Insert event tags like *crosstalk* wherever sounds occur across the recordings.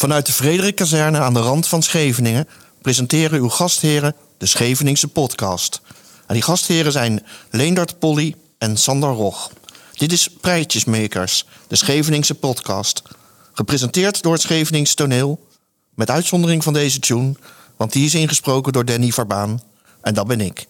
Vanuit de Frederik-kazerne aan de rand van Scheveningen presenteren uw gastheren de Scheveningse podcast. En die gastheren zijn Leendert Polly en Sander Rog. Dit is Prijtjesmakers, de Scheveningse podcast. Gepresenteerd door het Scheveningse toneel. Met uitzondering van deze tune, want die is ingesproken door Danny Verbaan. En dat ben ik.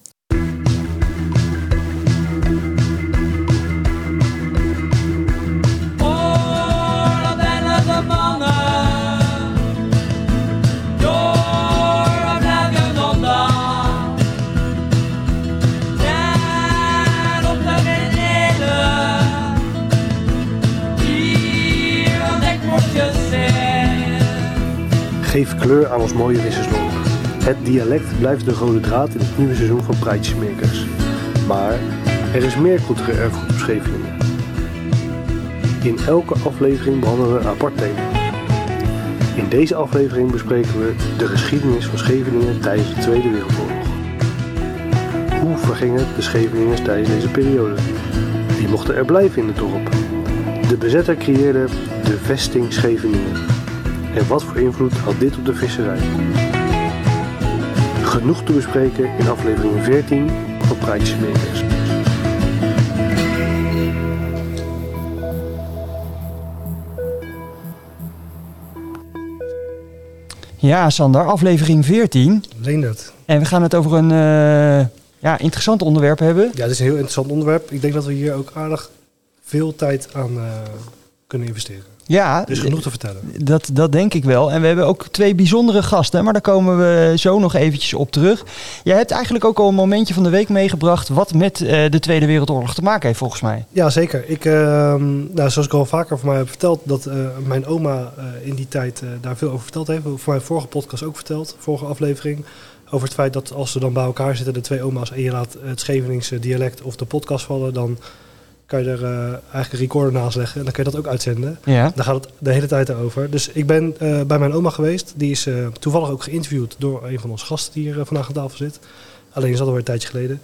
Geef kleur aan ons mooie vissersland. Het dialect blijft de rode draad in het nieuwe seizoen van Prijtjesmakers. Maar er is meer cultureel erfgoed op Scheveningen. In elke aflevering behandelen we een apart thema. In deze aflevering bespreken we de geschiedenis van Scheveningen tijdens de Tweede Wereldoorlog. Hoe vergingen de Scheveningers tijdens deze periode? Wie mochten er blijven in het dorp? De bezetter creëerde de vesting Scheveningen. En wat voor invloed had dit op de visserij? Genoeg te bespreken in aflevering 14 van Prijtjesmakers. Ja, Sander, aflevering 14. Leendert. En we gaan het over een eh, ja, interessant onderwerp hebben. Ja, dit is een heel interessant onderwerp. Ik denk dat we hier ook aardig veel tijd aan eh, kunnen investeren. Ja, is genoeg te vertellen. dat, dat denk ik wel. En we hebben ook twee bijzondere gasten, maar daar komen we zo nog eventjes op terug. Jij hebt eigenlijk ook al een momentje van de week meegebracht wat met eh, de Tweede Wereldoorlog te maken heeft, volgens mij. Ja, zeker. Ik, ehm, nou, zoals ik al vaker voor mij heb verteld, dat eh, mijn oma eh, in die tijd daar veel over verteld heeft. Voor mijn vorige podcast ook verteld, vorige aflevering. Over het feit dat als ze dan bij elkaar zitten, de twee oma's, en je laat het Scheveningse dialect of de podcast vallen, dan kan je er eh, eigenlijk een recorder naast leggen en dan kun je dat ook uitzenden. Ja. Daar gaat het de hele tijd over. Dus ik ben eh, bij mijn oma geweest. Die is eh, toevallig ook geïnterviewd door een van onze gasten die hier vandaag aan tafel zit. Alleen is dat alweer een tijdje geleden.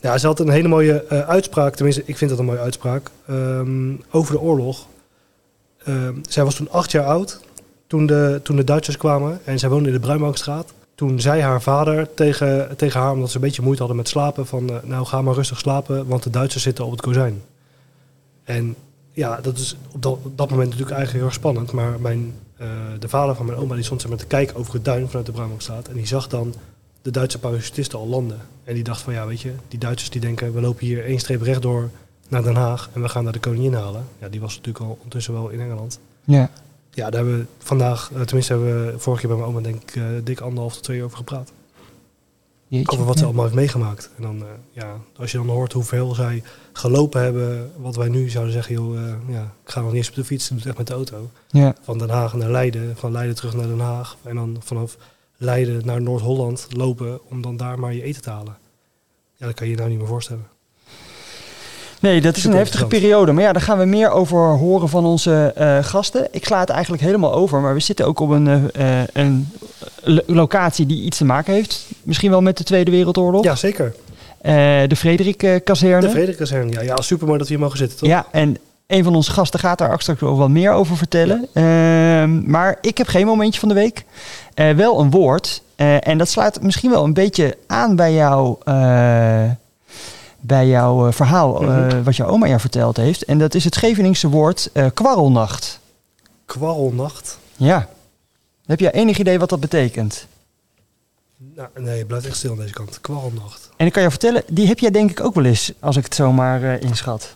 Ja, ze had een hele mooie uitspraak. Tenminste, ik vind dat een mooie uitspraak. ehm, over de oorlog. Ehm, zij was toen acht jaar oud. Toen de, toen de Duitsers kwamen. En zij woonde in de Bruinbankstraat. Toen zei haar vader tegen, tegen haar, omdat ze een beetje moeite hadden met slapen, van nou ga maar rustig slapen, want de Duitsers zitten op het kozijn. En ja, dat is op dat, op dat moment natuurlijk eigenlijk heel erg spannend. Maar mijn, eh, de vader van mijn oma die stond zeg maar, te kijken over het duin vanuit de Bruinbankstraat. En die zag dan de Duitse parachutisten al landen. En die dacht van ja, weet je, die Duitsers die denken we lopen hier één streep rechtdoor naar Den Haag en we gaan naar de koningin halen. Ja, die was natuurlijk al ondertussen wel in Engeland. Ja. Ja, daar hebben we vandaag, eh, tenminste hebben we vorige keer bij mijn oma denk ik eh, dik anderhalf tot twee uur over gepraat. Jeetje. Over wat ze allemaal heeft meegemaakt. En dan, eh, ja, als je dan hoort hoeveel zij gelopen hebben, wat wij nu zouden zeggen, joh, eh, ja, ik ga nog niet eens op de fiets, ik doe het echt met de auto. Ja. Van Den Haag naar Leiden, van Leiden terug naar Den Haag. En dan vanaf Leiden naar Noord-Holland lopen om dan daar maar je eten te halen. Ja, dat kan je je nou niet meer voorstellen. Nee, dat is een heftige periode. Maar ja, daar gaan we meer over horen van onze eh, gasten. Ik sla het eigenlijk helemaal over, maar we zitten ook op een, eh, een lo- locatie die iets te maken heeft. Misschien wel met de Tweede Wereldoorlog. Ja, zeker. Eh, de Frederik-kazerne. De Frederikazerne. Ja, ja, super mooi dat we hier mogen zitten, toch? Ja, en een van onze gasten gaat daar straks ook wat meer over vertellen. Ehm, maar ik heb geen momentje van de week. Eh, wel een woord. Eh, en dat sluit misschien wel een beetje aan bij, jou, eh, bij jouw eh, verhaal, eh, Mhm. wat jouw oma jou verteld heeft. En dat is het Scheveningse woord eh, kwarrelnacht. Kwarrelnacht. Ja. Heb jij enig idee wat dat betekent? Nou, nee, blijf echt stil aan deze kant. Kwarrelnacht. En ik kan je vertellen, die heb jij denk ik ook wel eens, als ik het zomaar eh inschat.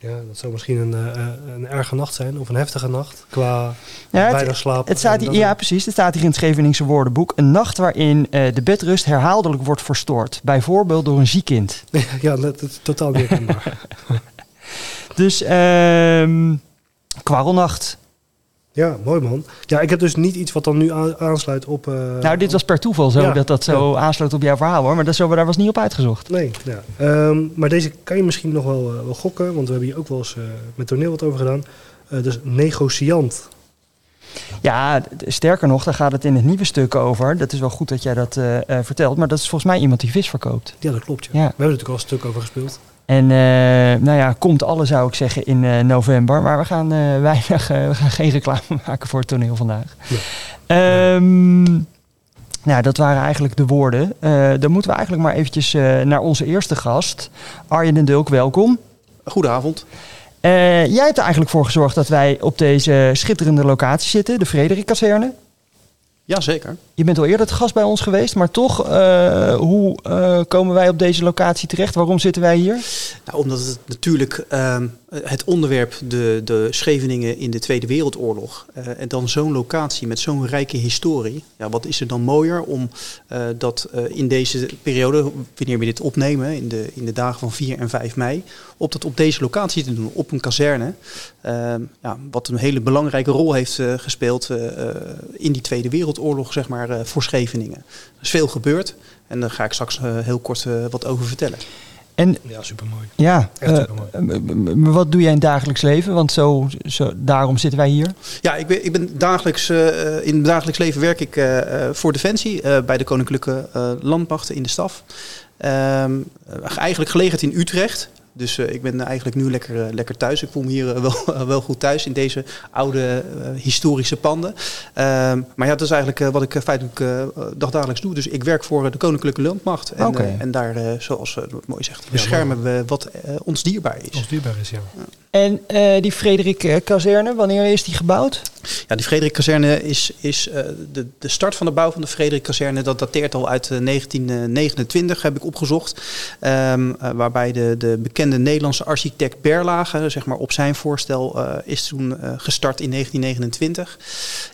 Ja, dat zou misschien een, eh, eh, een erge nacht zijn, of een heftige nacht. Qua Ja, het- slaap. Het staat hier, ja, precies. Het staat hier in het Scheveningse woordenboek. Een nacht waarin eh, de bedrust herhaaldelijk wordt verstoord. Bijvoorbeeld door een ziek kind. *laughs* ja, dat, is totaal niet. *laughs* Dus ehm kwarrelnacht. Ja, mooi man. Ja, ik heb dus niet iets wat dan nu aan- aansluit op... eh, nou, dit was per toeval zo Ja, dat dat zo aansloot op jouw verhaal hoor. Maar dat zo, daar was niet op uitgezocht. Nee, ja. Ehm, maar deze kan je misschien nog wel, eh, wel gokken, want we hebben hier ook wel eens eh, met toneel wat over gedaan. Dus negociant. Ja, sterker nog, daar gaat het in het nieuwe stuk over. Dat is wel goed dat jij dat vertelt. Maar dat is volgens mij iemand die vis verkoopt. Ja, dat klopt. Ja. Ja. We hebben er natuurlijk al een stuk over gespeeld. En eh, nou ja, komt alle zou ik zeggen in eh, november. Maar we gaan eh, weinig, we gaan geen reclame *laughs* maken voor het toneel vandaag. Nee. Ehm, nou, dat waren eigenlijk de woorden. Eh, dan moeten we eigenlijk maar eventjes eh, naar onze eerste gast. Arjen den Dulk, welkom. Goedenavond. Eh, jij hebt er eigenlijk voor gezorgd dat wij op deze schitterende locatie zitten, de Frederik-kazerne. Jazeker. Je bent al eerder te gast bij ons geweest, maar toch, eh, hoe eh, komen wij op deze locatie terecht? Waarom zitten wij hier? Nou, omdat het natuurlijk ehm, het onderwerp de, de Scheveningen in de Tweede Wereldoorlog eh, en dan zo'n locatie met zo'n rijke historie. Ja, wat is er dan mooier om dat in deze periode, wanneer we dit opnemen, in de, in de dagen van 4 en 5 mei, op dat op deze locatie te doen, op een kazerne. Ehm, ja, wat een hele belangrijke rol heeft gespeeld in die Tweede Wereldoorlog, zeg maar, eh, voor Scheveningen. Er is veel gebeurd en daar ga ik straks eh, heel kort eh, wat over vertellen. En Ja, supermooi. ja, Echt supermooi. wat doe jij in het dagelijks leven? Want zo, zo, daarom zitten wij hier. Ja, ik ben, ik ben dagelijks, eh, in het dagelijks leven werk ik eh, eh, voor Defensie eh, bij de Koninklijke Landmachten in de staf. Ehm, eh, eigenlijk gelegerd in Utrecht. Dus eh, ik ben eigenlijk nu lekker, eh, lekker thuis. Ik voel me hier eh, *laughs* wel, wel goed thuis in deze oude historische panden. Ehm, maar ja, dat is eigenlijk wat ik feitelijk dagdagelijks doe. Dus ik werk voor de Koninklijke Landmacht. En, en daar, eh, zoals het mooi zegt, beschermen we wat ons dierbaar is. Ons duurbaar is, ja. En eh, die Frederik-kazerne, wanneer is die gebouwd? Ja, die Frederik-kazerne is, is eh, de, de start van de bouw van de Frederik-kazerne. Dat dateert al uit eh, 1929, heb ik opgezocht. Ehm, eh, waarbij de, de bekende Nederlandse architect Berlage, zeg maar op zijn voorstel, eh, is toen eh, gestart in 1929.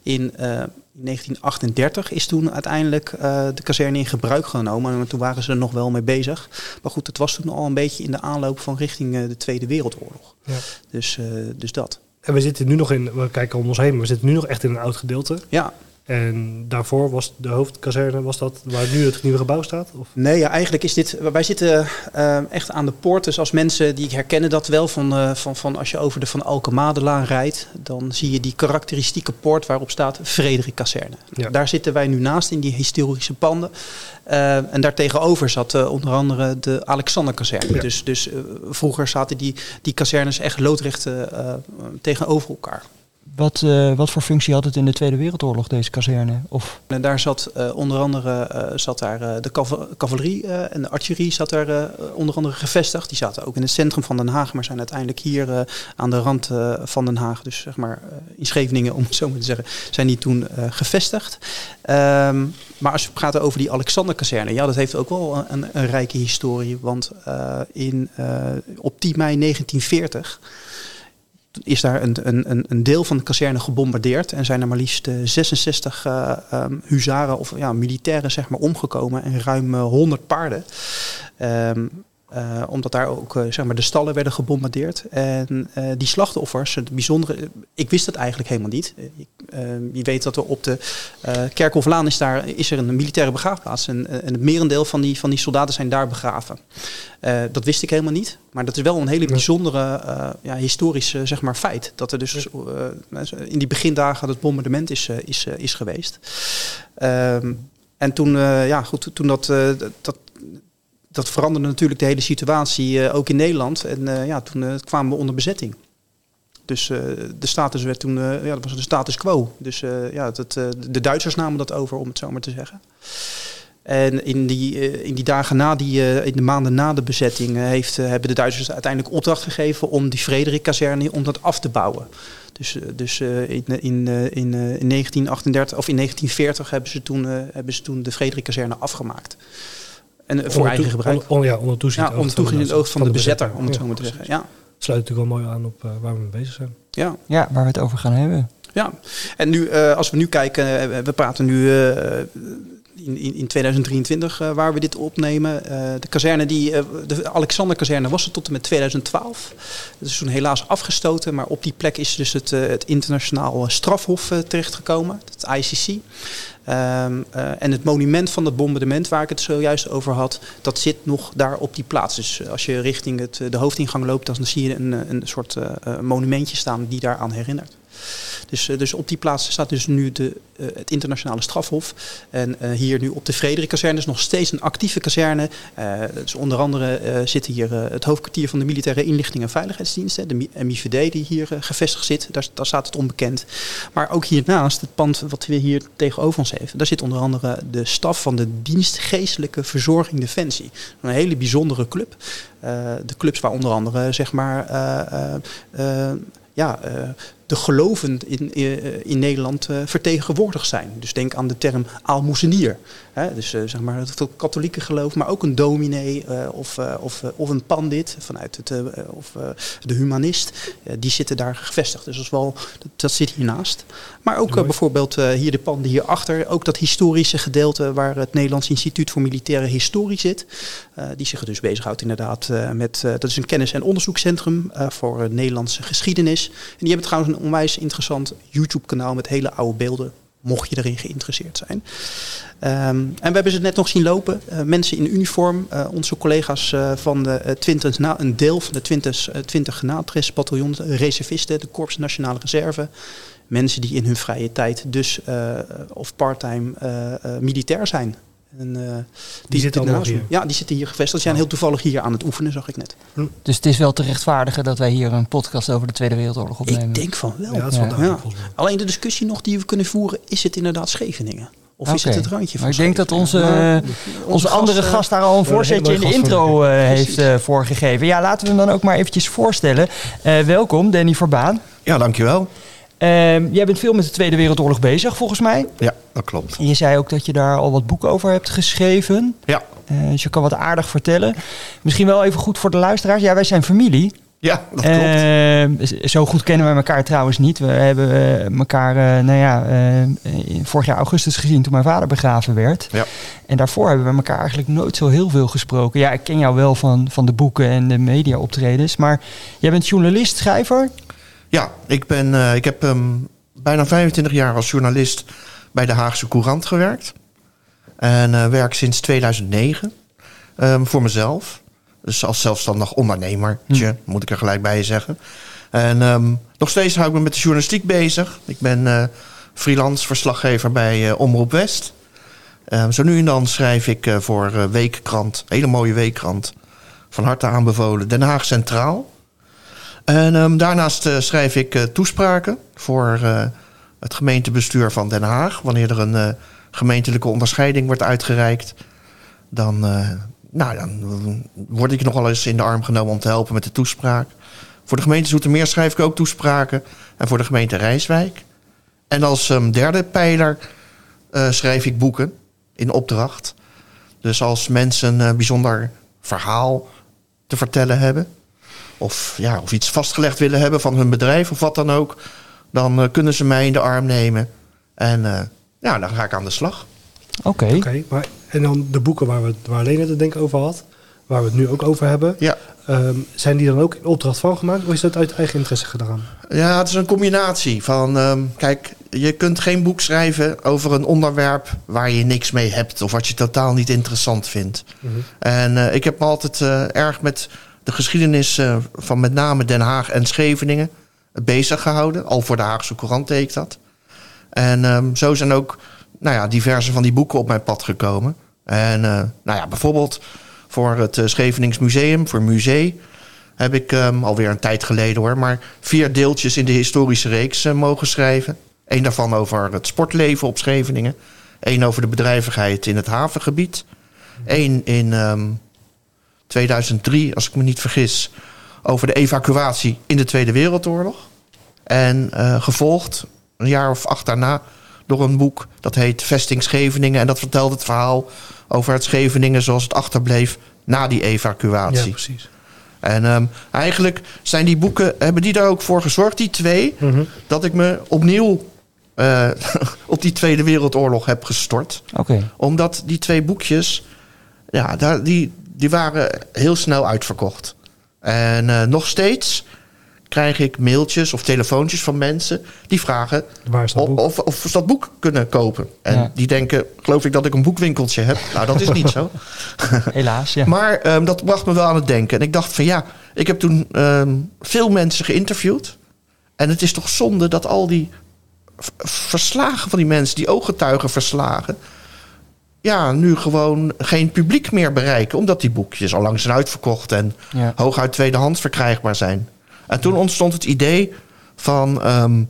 In eh, 1938 is toen uiteindelijk eh, de kazerne in gebruik genomen. En toen waren ze er nog wel mee bezig. Maar goed, het was toen al een beetje in de aanloop van richting eh, de Tweede Wereldoorlog. Ja. Dus, eh, dus dat. En we zitten nu nog in, we kijken om ons heen, maar we zitten nu nog echt in een oud gedeelte. Ja, En daarvoor was de hoofdkazerne, was dat waar nu het nieuwe gebouw staat? Of? Nee, ja, eigenlijk is dit. Wij zitten eh, echt aan de poort. Dus als mensen die herkennen dat wel van, eh, van, van als je over de Van Alkemadelaan rijdt, dan zie je die karakteristieke poort waarop staat Frederik Kazerne. Ja. Daar zitten wij nu naast in die historische panden. Eh, en daartegenover zat onder andere de Alexander Kazerne. Ja. Dus, dus vroeger zaten die, die kazernes echt loodrecht tegenover elkaar. Wat, eh, wat voor functie had het in de Tweede Wereldoorlog, deze kazerne? Of, En daar zat eh, onder andere eh, zat daar, de cava- cavalerie en de artillerie zat daar onder andere gevestigd. Die zaten ook in het centrum van Den Haag, maar zijn uiteindelijk hier aan de rand van Den Haag, dus zeg maar in Scheveningen om het zo maar te zeggen, zijn die toen gevestigd. Ehm, maar als je praat over die Alexanderkazerne, ja, dat heeft ook wel een, een rijke historie. Want in, op 10 mei 1940 is daar een, een, een- deel van de kazerne gebombardeerd. En zijn er maar liefst eh, 66 eh, ehm, huzaren of ja, militairen zeg maar, omgekomen. En ruim eh, 100 paarden. Ehm, eh, omdat daar ook eh, zeg maar, de stallen werden gebombardeerd. En eh, die slachtoffers, het bijzondere, ik wist het eigenlijk helemaal niet. Je weet dat er op de Kerkhoflaan is, daar, is er een militaire begraafplaats. En, en het merendeel van die, van die soldaten zijn daar begraven. Dat wist ik helemaal niet. Maar dat is wel een hele bijzondere ja, historische zeg maar, feit. Dat er dus in die begindagen het bombardement is, is, is geweest. Um, en toen, ja, goed, toen dat, dat, dat veranderde natuurlijk de hele situatie uh, ook in Nederland. En uh, ja, toen kwamen we onder bezetting. Dus de status werd toen, uh, ja, dat was de status quo. Dus ja, dat, de Duitsers namen dat over, om het zo maar te zeggen. En in die, in die dagen na, die, in de maanden na de bezetting, heeft, hebben de Duitsers uiteindelijk opdracht gegeven om die Frederik-kazerne om dat af te bouwen. Dus, dus in, in, in, in 1938 of in 1940 hebben ze toen, hebben ze toen de Frederik-kazerne afgemaakt. En voor onder eigen gebruik. On, on, ja, onder toezicht, ja, onder toezicht in het oog van, van de, de bezetter, bezetter, om het ja, zo maar te zeggen. Ja. Sluit natuurlijk wel mooi aan op uh, waar we mee bezig zijn. Ja. ja, waar we het over gaan hebben. Ja, en nu, uh, als we nu kijken, uh, we praten nu uh, in, in, in 2023 uh, waar we dit opnemen. Uh, de kazerne, die, uh, de Alexander-kazerne was er tot en met 2012. Dat is toen helaas afgestoten, maar op die plek is dus het, het internationaal strafhof terechtgekomen, het ICC. Uh, en het monument van het bombardement waar ik het zojuist over had, dat zit nog daar op die plaats. Dus als je richting het, de hoofdingang loopt, dan zie je een, een soort monumentje staan die daaraan herinnert. Dus, eh, dus op die plaats staat dus nu de, eh, het internationale strafhof. En eh, hier nu op de Frederik-kazerne is nog steeds een actieve kazerne. Dus onder andere zit hier het hoofdkwartier van de Militaire Inlichting en Veiligheidsdiensten, de Mi- MIVD die hier gevestigd zit. Daar, daar staat het onbekend. Maar ook hiernaast, het pand wat we hier tegenover ons hebben, daar zit onder andere de staf van de dienst Geestelijke Verzorging Defensie. Een hele bijzondere club. De clubs waar onder andere zeg maar ja, de geloven in, in, in Nederland eh, vertegenwoordigd zijn. Dus denk aan de term aalmoezenier. Dus eh, zeg maar het katholieke geloof, maar ook een dominee eh, of, eh, of, eh, of een pandit vanuit het, eh, of eh, de humanist. eh, die zitten daar gevestigd. Dus dat, is wel, dat, dat zit hiernaast. Maar ook eh, Mooi. bijvoorbeeld eh, hier de panden hierachter. Ook dat historische gedeelte waar het Nederlands Instituut voor Militaire Historie zit. eh, die zich dus bezighoudt inderdaad eh, met... eh, dat is een kennis- en onderzoekscentrum eh, voor eh, Nederlandse geschiedenis. En die hebben trouwens een onwijs interessant YouTube-kanaal met hele oude beelden. Mocht je erin geïnteresseerd zijn. Ehm, en we hebben ze net nog zien lopen. eh, mensen in uniform. eh, onze collega's eh, van de eh, 20, na, een deel van de 20, eh, 20 bataljon, reservisten, de Korps Nationale Reserve. Mensen die in hun vrije tijd dus of parttime eh, militair zijn. En, eh, Die zitten allemaal hier? Ja, die zitten hier gevestigd. Ze zijn heel toevallig hier aan het oefenen, zag ik net. Dus het is wel te rechtvaardigen dat wij hier een podcast over de Tweede Wereldoorlog opnemen. Ik denk van wel. Ja, dat is wel Ja. duidelijk Ja. volgens mij. Alleen de discussie nog die we kunnen voeren, is het inderdaad Scheveningen? Of is het het randje van Maar ik denk dat onze, Scheveningen? eh, Maar onze andere gast, eh, gast daar al een voorzetje in de intro eh, heeft eh, voorgegeven. Ja, laten we hem dan ook maar eventjes voorstellen. Eh, welkom, Danny Verbaan. Ja, dankjewel. Ehm, jij bent veel met de Tweede Wereldoorlog bezig, volgens mij. Ja, dat klopt. En je zei ook dat je daar al wat boeken over hebt geschreven. Ja, Eh, dus je kan wat aardig vertellen. Misschien wel even goed voor de luisteraars. Ja, wij zijn familie. ja dat klopt. Ehm, zo goed kennen we elkaar trouwens niet. We hebben eh, elkaar, eh, nou ja, vorig jaar augustus gezien toen mijn vader begraven werd. Ja. En daarvoor hebben we elkaar eigenlijk nooit zo heel veel gesproken. Ja, ik ken jou wel van, van de boeken en de media-optredens. Maar jij bent journalist, schrijver. Ja, ik, ben, eh, ik heb ehm, bijna 25 jaar als journalist bij de Haagse Courant gewerkt. En eh, werk sinds 2009 ehm, voor mezelf. Dus als zelfstandig ondernemertje, moet ik er gelijk bij zeggen. En ehm, nog steeds hou ik me met de journalistiek bezig. Ik ben eh, freelance verslaggever bij Omroep West. Zo nu en dan schrijf ik voor Weekkrant, hele mooie Weekkrant. Van harte aanbevolen, Den Haag Centraal. En ehm, daarnaast eh, schrijf ik eh, toespraken voor eh, het gemeentebestuur van Den Haag. Wanneer er een gemeentelijke onderscheiding wordt uitgereikt, dan, nou, dan word ik nog wel eens in de arm genomen om te helpen met de toespraak. Voor de gemeente Zoetermeer schrijf ik ook toespraken. En voor de gemeente Rijswijk. En als ehm, derde pijler schrijf ik boeken in opdracht. Dus als mensen een bijzonder verhaal te vertellen hebben of, ja, of iets vastgelegd willen hebben van hun bedrijf of wat dan ook, dan eh, kunnen ze mij in de arm nemen. En eh, ja, dan ga ik aan de slag. Oké. Oké, maar en dan de boeken waar, we, waar Lena het denk ik over had, waar we het nu ook over hebben, Ja. ehm, zijn die dan ook in opdracht van gemaakt of is dat uit eigen interesse gedaan? ja, het is een combinatie van, ehm, kijk, je kunt geen boek schrijven over een onderwerp waar je niks mee hebt of wat je totaal niet interessant vindt. En eh, ik heb me altijd eh, erg met de geschiedenis eh, van met name Den Haag en Scheveningen bezig gehouden. Al voor de Haagse Courant deed ik dat. En ehm, zo zijn ook nou ja, diverse van die boeken op mijn pad gekomen. En eh, nou ja, bijvoorbeeld voor het eh, Schevenings Museum, voor Musee, heb ik ehm, alweer een tijd geleden hoor, maar vier deeltjes in de historische reeks mogen schrijven. Eén daarvan over het sportleven op Scheveningen. Eén over de bedrijvigheid in het havengebied. Eén in ehm, 2003, als ik me niet vergis, over de evacuatie in de Tweede Wereldoorlog. En eh, gevolgd, een jaar of acht daarna, door een boek dat heet Vesting Scheveningen. En dat vertelt het verhaal over het Scheveningen zoals het achterbleef na die Ja, evacuatie. precies. En ehm, eigenlijk zijn die boeken, hebben die daar ook voor gezorgd, die twee, dat ik me opnieuw eh, *laughs* op die Tweede Wereldoorlog heb gestort. Oké. Omdat die twee boekjes, ja, daar, die, die waren heel snel uitverkocht. En eh, nog steeds krijg ik mailtjes of telefoontjes van mensen die vragen Waar is dat of, boek? of, of ze dat boek kunnen kopen. En Ja. die denken, geloof ik dat ik een boekwinkeltje heb? Nou, dat is niet zo. *laughs* Helaas, ja. Maar ehm, dat bracht me wel aan het denken. En ik dacht van ja, ik heb toen ehm, veel mensen geïnterviewd. En het is toch zonde dat al die verslagen van die mensen, die ooggetuigen verslagen, ja, nu gewoon geen publiek meer bereiken. Omdat die boekjes al lang zijn uitverkocht en Ja. hooguit tweedehands verkrijgbaar zijn. En toen ontstond het idee van. ehm,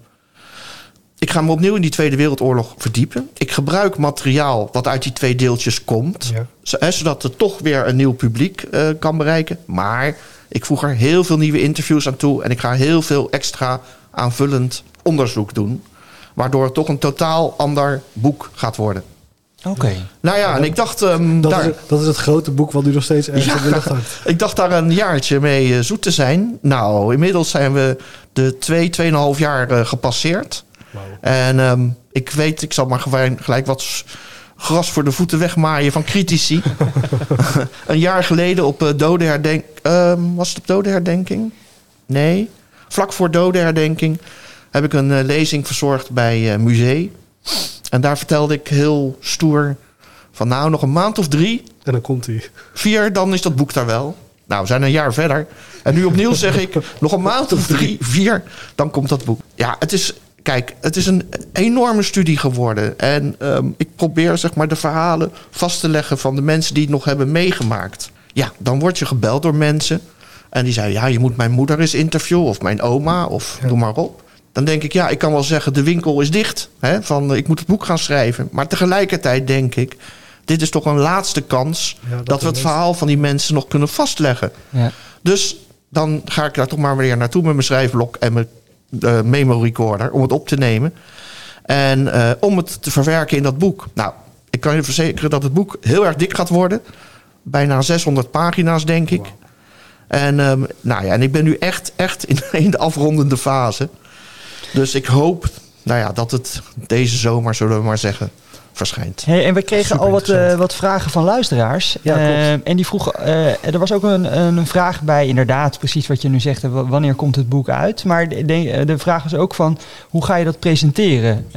ik ga me opnieuw in die Tweede Wereldoorlog verdiepen. Ik gebruik materiaal wat uit die twee deeltjes komt. Ja. zodat het toch weer een nieuw publiek eh, kan bereiken. Maar ik voeg er heel veel nieuwe interviews aan toe. En ik ga heel veel extra aanvullend onderzoek doen. Waardoor het toch een totaal ander boek gaat worden. Oké. Nou ja, en ik dacht. ehm, Dat, daar, is, dat is het grote boek wat nu nog steeds ergens Ja. in de lucht hangt. Ik dacht daar een jaartje mee eh, zoet te zijn. Nou, inmiddels zijn we de twee, tweeënhalf jaar eh, gepasseerd. Wauw. En ehm, ik weet, ik zal maar gewoon gelijk wat gras voor de voeten wegmaaien van critici. *laughs* *laughs* een jaar geleden op uh, dodenherdenking... was het op dodenherdenking? Nee. Vlak voor dodenherdenking heb ik een eh, lezing verzorgd bij eh Musee. En daar vertelde ik heel stoer van nou, nog een maand of drie En dan komt hij. vier, dan is dat boek daar wel. Nou, we zijn een jaar verder. En nu opnieuw zeg ik, *laughs* nog een maand of drie, vier, dan komt dat boek. Ja, het is, kijk, het is een enorme studie geworden. En ehm, ik probeer zeg maar de verhalen vast te leggen van de mensen die het nog hebben meegemaakt. Ja, dan word je gebeld door mensen. En die zeiden, ja, je moet mijn moeder eens interviewen of mijn oma of Ja. noem maar op. Dan denk ik, ja, ik kan wel zeggen, de winkel is dicht. Hè, van, eh, ik moet het boek gaan schrijven. Maar tegelijkertijd denk ik, dit is toch een laatste kans Ja, dat we het verhaal van die mensen nog kunnen vastleggen. Ja. Dus dan ga ik daar toch maar weer naartoe met mijn schrijfblok en mijn eh, memo recorder om het op te nemen. En eh, om het te verwerken in dat boek. Nou, ik kan je verzekeren dat het boek heel erg dik gaat worden. Bijna 600 pagina's, denk ik. En, ehm, nou ja, en ik ben nu echt, echt in, *laughs* in de afrondende fase. Dus ik hoop nou ja, dat het deze zomer, zullen we maar zeggen, verschijnt. Hey, en we kregen al wat, eh, wat vragen van luisteraars. Ja, klopt. Eh, en die vroegen, eh, er was ook een, een vraag bij, inderdaad, precies wat je nu zegt. Wanneer komt het boek uit? Maar de, de, vraag was ook van, hoe ga je dat presenteren?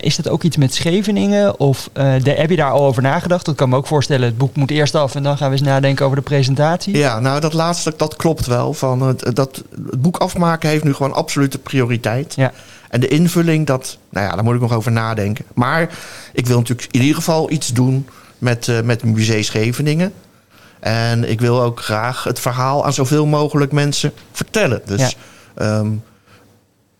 Is dat ook iets met Scheveningen? Of de, heb je daar al over nagedacht? Dat kan me ook voorstellen, het boek moet eerst af en dan gaan we eens nadenken over de presentatie. Ja, nou dat laatste, dat klopt wel. Van het, dat, het boek afmaken heeft nu gewoon absolute prioriteit. Ja. En de invulling, dat, nou ja, daar moet ik nog over nadenken. Maar ik wil natuurlijk in ieder geval iets doen met, eh met Museum Scheveningen. En ik wil ook graag het verhaal aan zoveel mogelijk mensen vertellen. Dus Ja. ehm,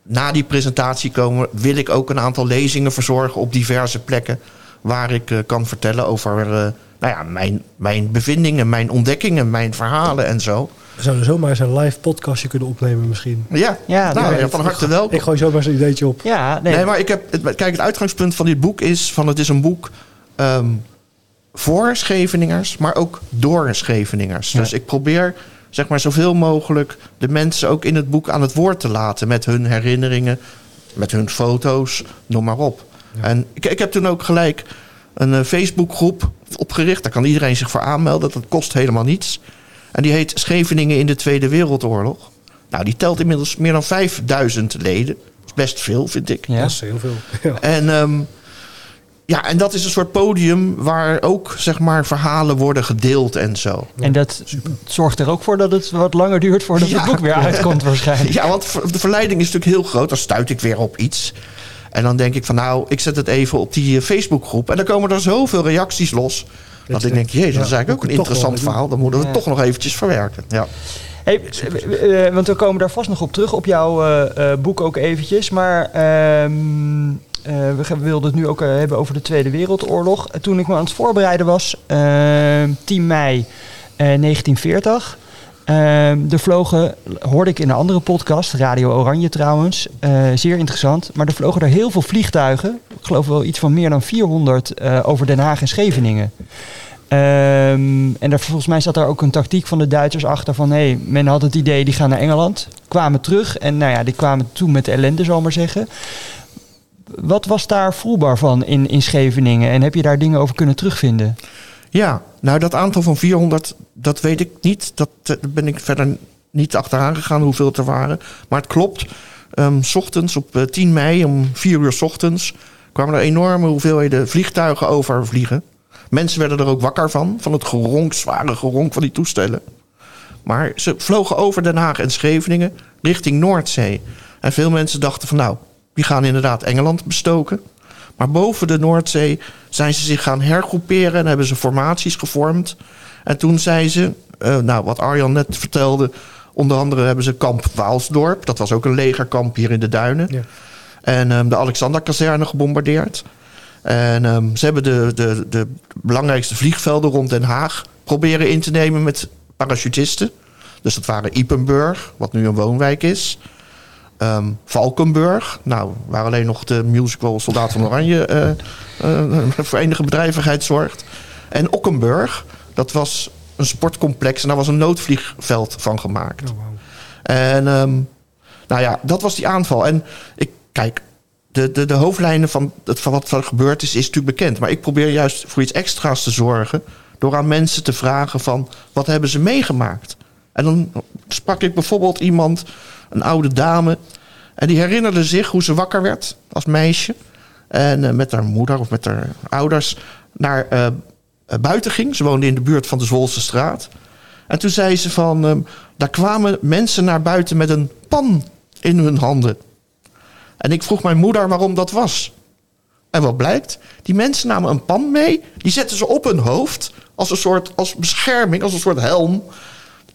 na die presentatie komen, wil ik ook een aantal lezingen verzorgen op diverse plekken. Waar ik eh, kan vertellen over eh, nou ja, mijn, mijn bevindingen, mijn ontdekkingen, mijn verhalen en zo. We zouden zomaar eens een live podcastje kunnen opnemen misschien. Ja, Ja, nou, ja, van harte welkom. Ik gooi zomaar eens een ideetje op. Ja, nee. Nee, maar ik heb. Kijk, het uitgangspunt van dit boek is: van het is een boek ehm, voor Scheveningers, maar ook door Scheveningers. Ja. Dus ik probeer zeg maar zoveel mogelijk de mensen ook in het boek aan het woord te laten met hun herinneringen, met hun foto's, noem maar op. En ik, ik heb toen ook gelijk een eh, Facebookgroep opgericht. Daar kan iedereen zich voor aanmelden. Dat kost helemaal niets. En die heet Scheveningen in de Tweede Wereldoorlog. Nou, die telt inmiddels meer dan 5000 leden. Dat is best veel, vind ik. ja. Dat is heel veel. Ja. En, ehm, ja, en dat is een soort podium waar ook zeg maar, verhalen worden gedeeld en zo. En dat zorgt er ook voor dat het wat langer duurt voordat Ja. het boek weer uitkomt waarschijnlijk. Ja, want de verleiding is natuurlijk heel groot. Dan stuit ik weer op iets. En dan denk ik van nou, ik zet het even op die eh, Facebookgroep. En dan komen er zoveel reacties los. Dat, je ik denk, jezus, dat is eigenlijk ook een interessant verhaal. Dan moeten we het toch nog eventjes verwerken. Ja. Hey, eh, eh, want we komen daar vast nog op terug, op jouw eh, eh, boek ook eventjes. Maar ehm, eh, we wilden het nu ook hebben over de Tweede Wereldoorlog. Toen ik me aan het voorbereiden was, ehm 10 mei eh, 1940... ehm, er vlogen, hoorde ik in een andere podcast, Radio Oranje trouwens, eh, zeer interessant. Maar er vlogen er heel veel vliegtuigen, ik geloof wel iets van meer dan 400 eh, over Den Haag en Scheveningen. Ehm, en daar, volgens mij zat daar ook een tactiek van de Duitsers achter van... Hey, men had het idee, die gaan naar Engeland, kwamen terug... en nou ja, die kwamen toen met de ellende, zal maar zeggen. Wat was daar voelbaar van in, in Scheveningen? En heb je daar dingen over kunnen terugvinden? Ja, nou dat aantal van 400, dat weet ik niet. Dat eh, ben ik verder niet achteraan gegaan hoeveel het er waren. Maar het klopt. Ehm, 's ochtends op eh, 10 mei om 4 uur 's ochtends kwamen er enorme hoeveelheden vliegtuigen overvliegen. Mensen werden er ook wakker van, van het geronk, zware geronk van die toestellen. Maar ze vlogen over Den Haag en Scheveningen richting Noordzee. En veel mensen dachten van nou, die gaan inderdaad Engeland bestoken. Maar boven de Noordzee zijn ze zich gaan hergroeperen en hebben ze formaties gevormd. En toen zijn ze, eh, nou wat Arjan net vertelde, onder andere hebben ze kamp Waalsdorp. Dat was ook een legerkamp hier in de duinen. Ja. En ehm, de Alexanderkazerne gebombardeerd. En ehm, ze hebben de, de, de belangrijkste vliegvelden rond Den Haag proberen in te nemen met parachutisten. Dus dat waren Ipenburg, wat nu een woonwijk is. Ehm, Valkenburg, nou, waar alleen nog de musical Soldaat van Oranje eh, eh, *laughs* voor enige bedrijvigheid zorgt. En Okkenburg, dat was een sportcomplex en daar was een noodvliegveld van gemaakt. Oh. En ehm, nou ja, dat was die aanval. En ik kijk, de, de, de hoofdlijnen van, het, van wat er gebeurd is, is natuurlijk bekend. Maar ik probeer juist voor iets extra's te zorgen. Door aan mensen te vragen van wat hebben ze meegemaakt. En dan sprak ik bijvoorbeeld iemand, een oude dame. En die herinnerde zich hoe ze wakker werd als meisje. En eh, met haar moeder of met haar ouders naar eh, eh, buiten ging. Ze woonde in de buurt van de Zwolse straat. En toen zei ze van, ehm, daar kwamen mensen naar buiten met een pan in hun handen. En ik vroeg mijn moeder waarom dat was. En wat blijkt? Die mensen namen een pan mee, die zetten ze op hun hoofd als een soort als bescherming, als een soort helm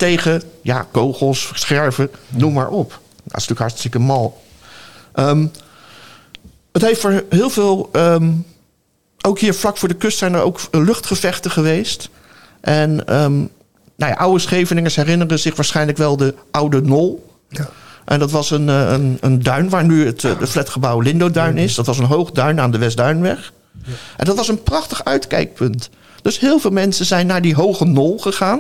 tegen ja, kogels, scherven, noem maar op. Dat is natuurlijk hartstikke mal. Ehm, het heeft voor heel veel, ehm, ook hier vlak voor de kust zijn er ook luchtgevechten geweest. En ehm, nou ja, oude Scheveningers herinneren zich waarschijnlijk wel de oude Nol. Ja. En dat was een, eh, een, een duin waar nu het eh, flatgebouw Lindoduin is. Dat was een hoog duin aan de Westduinweg. En dat was een prachtig uitkijkpunt. Dus heel veel mensen zijn naar die hoge Nol gegaan.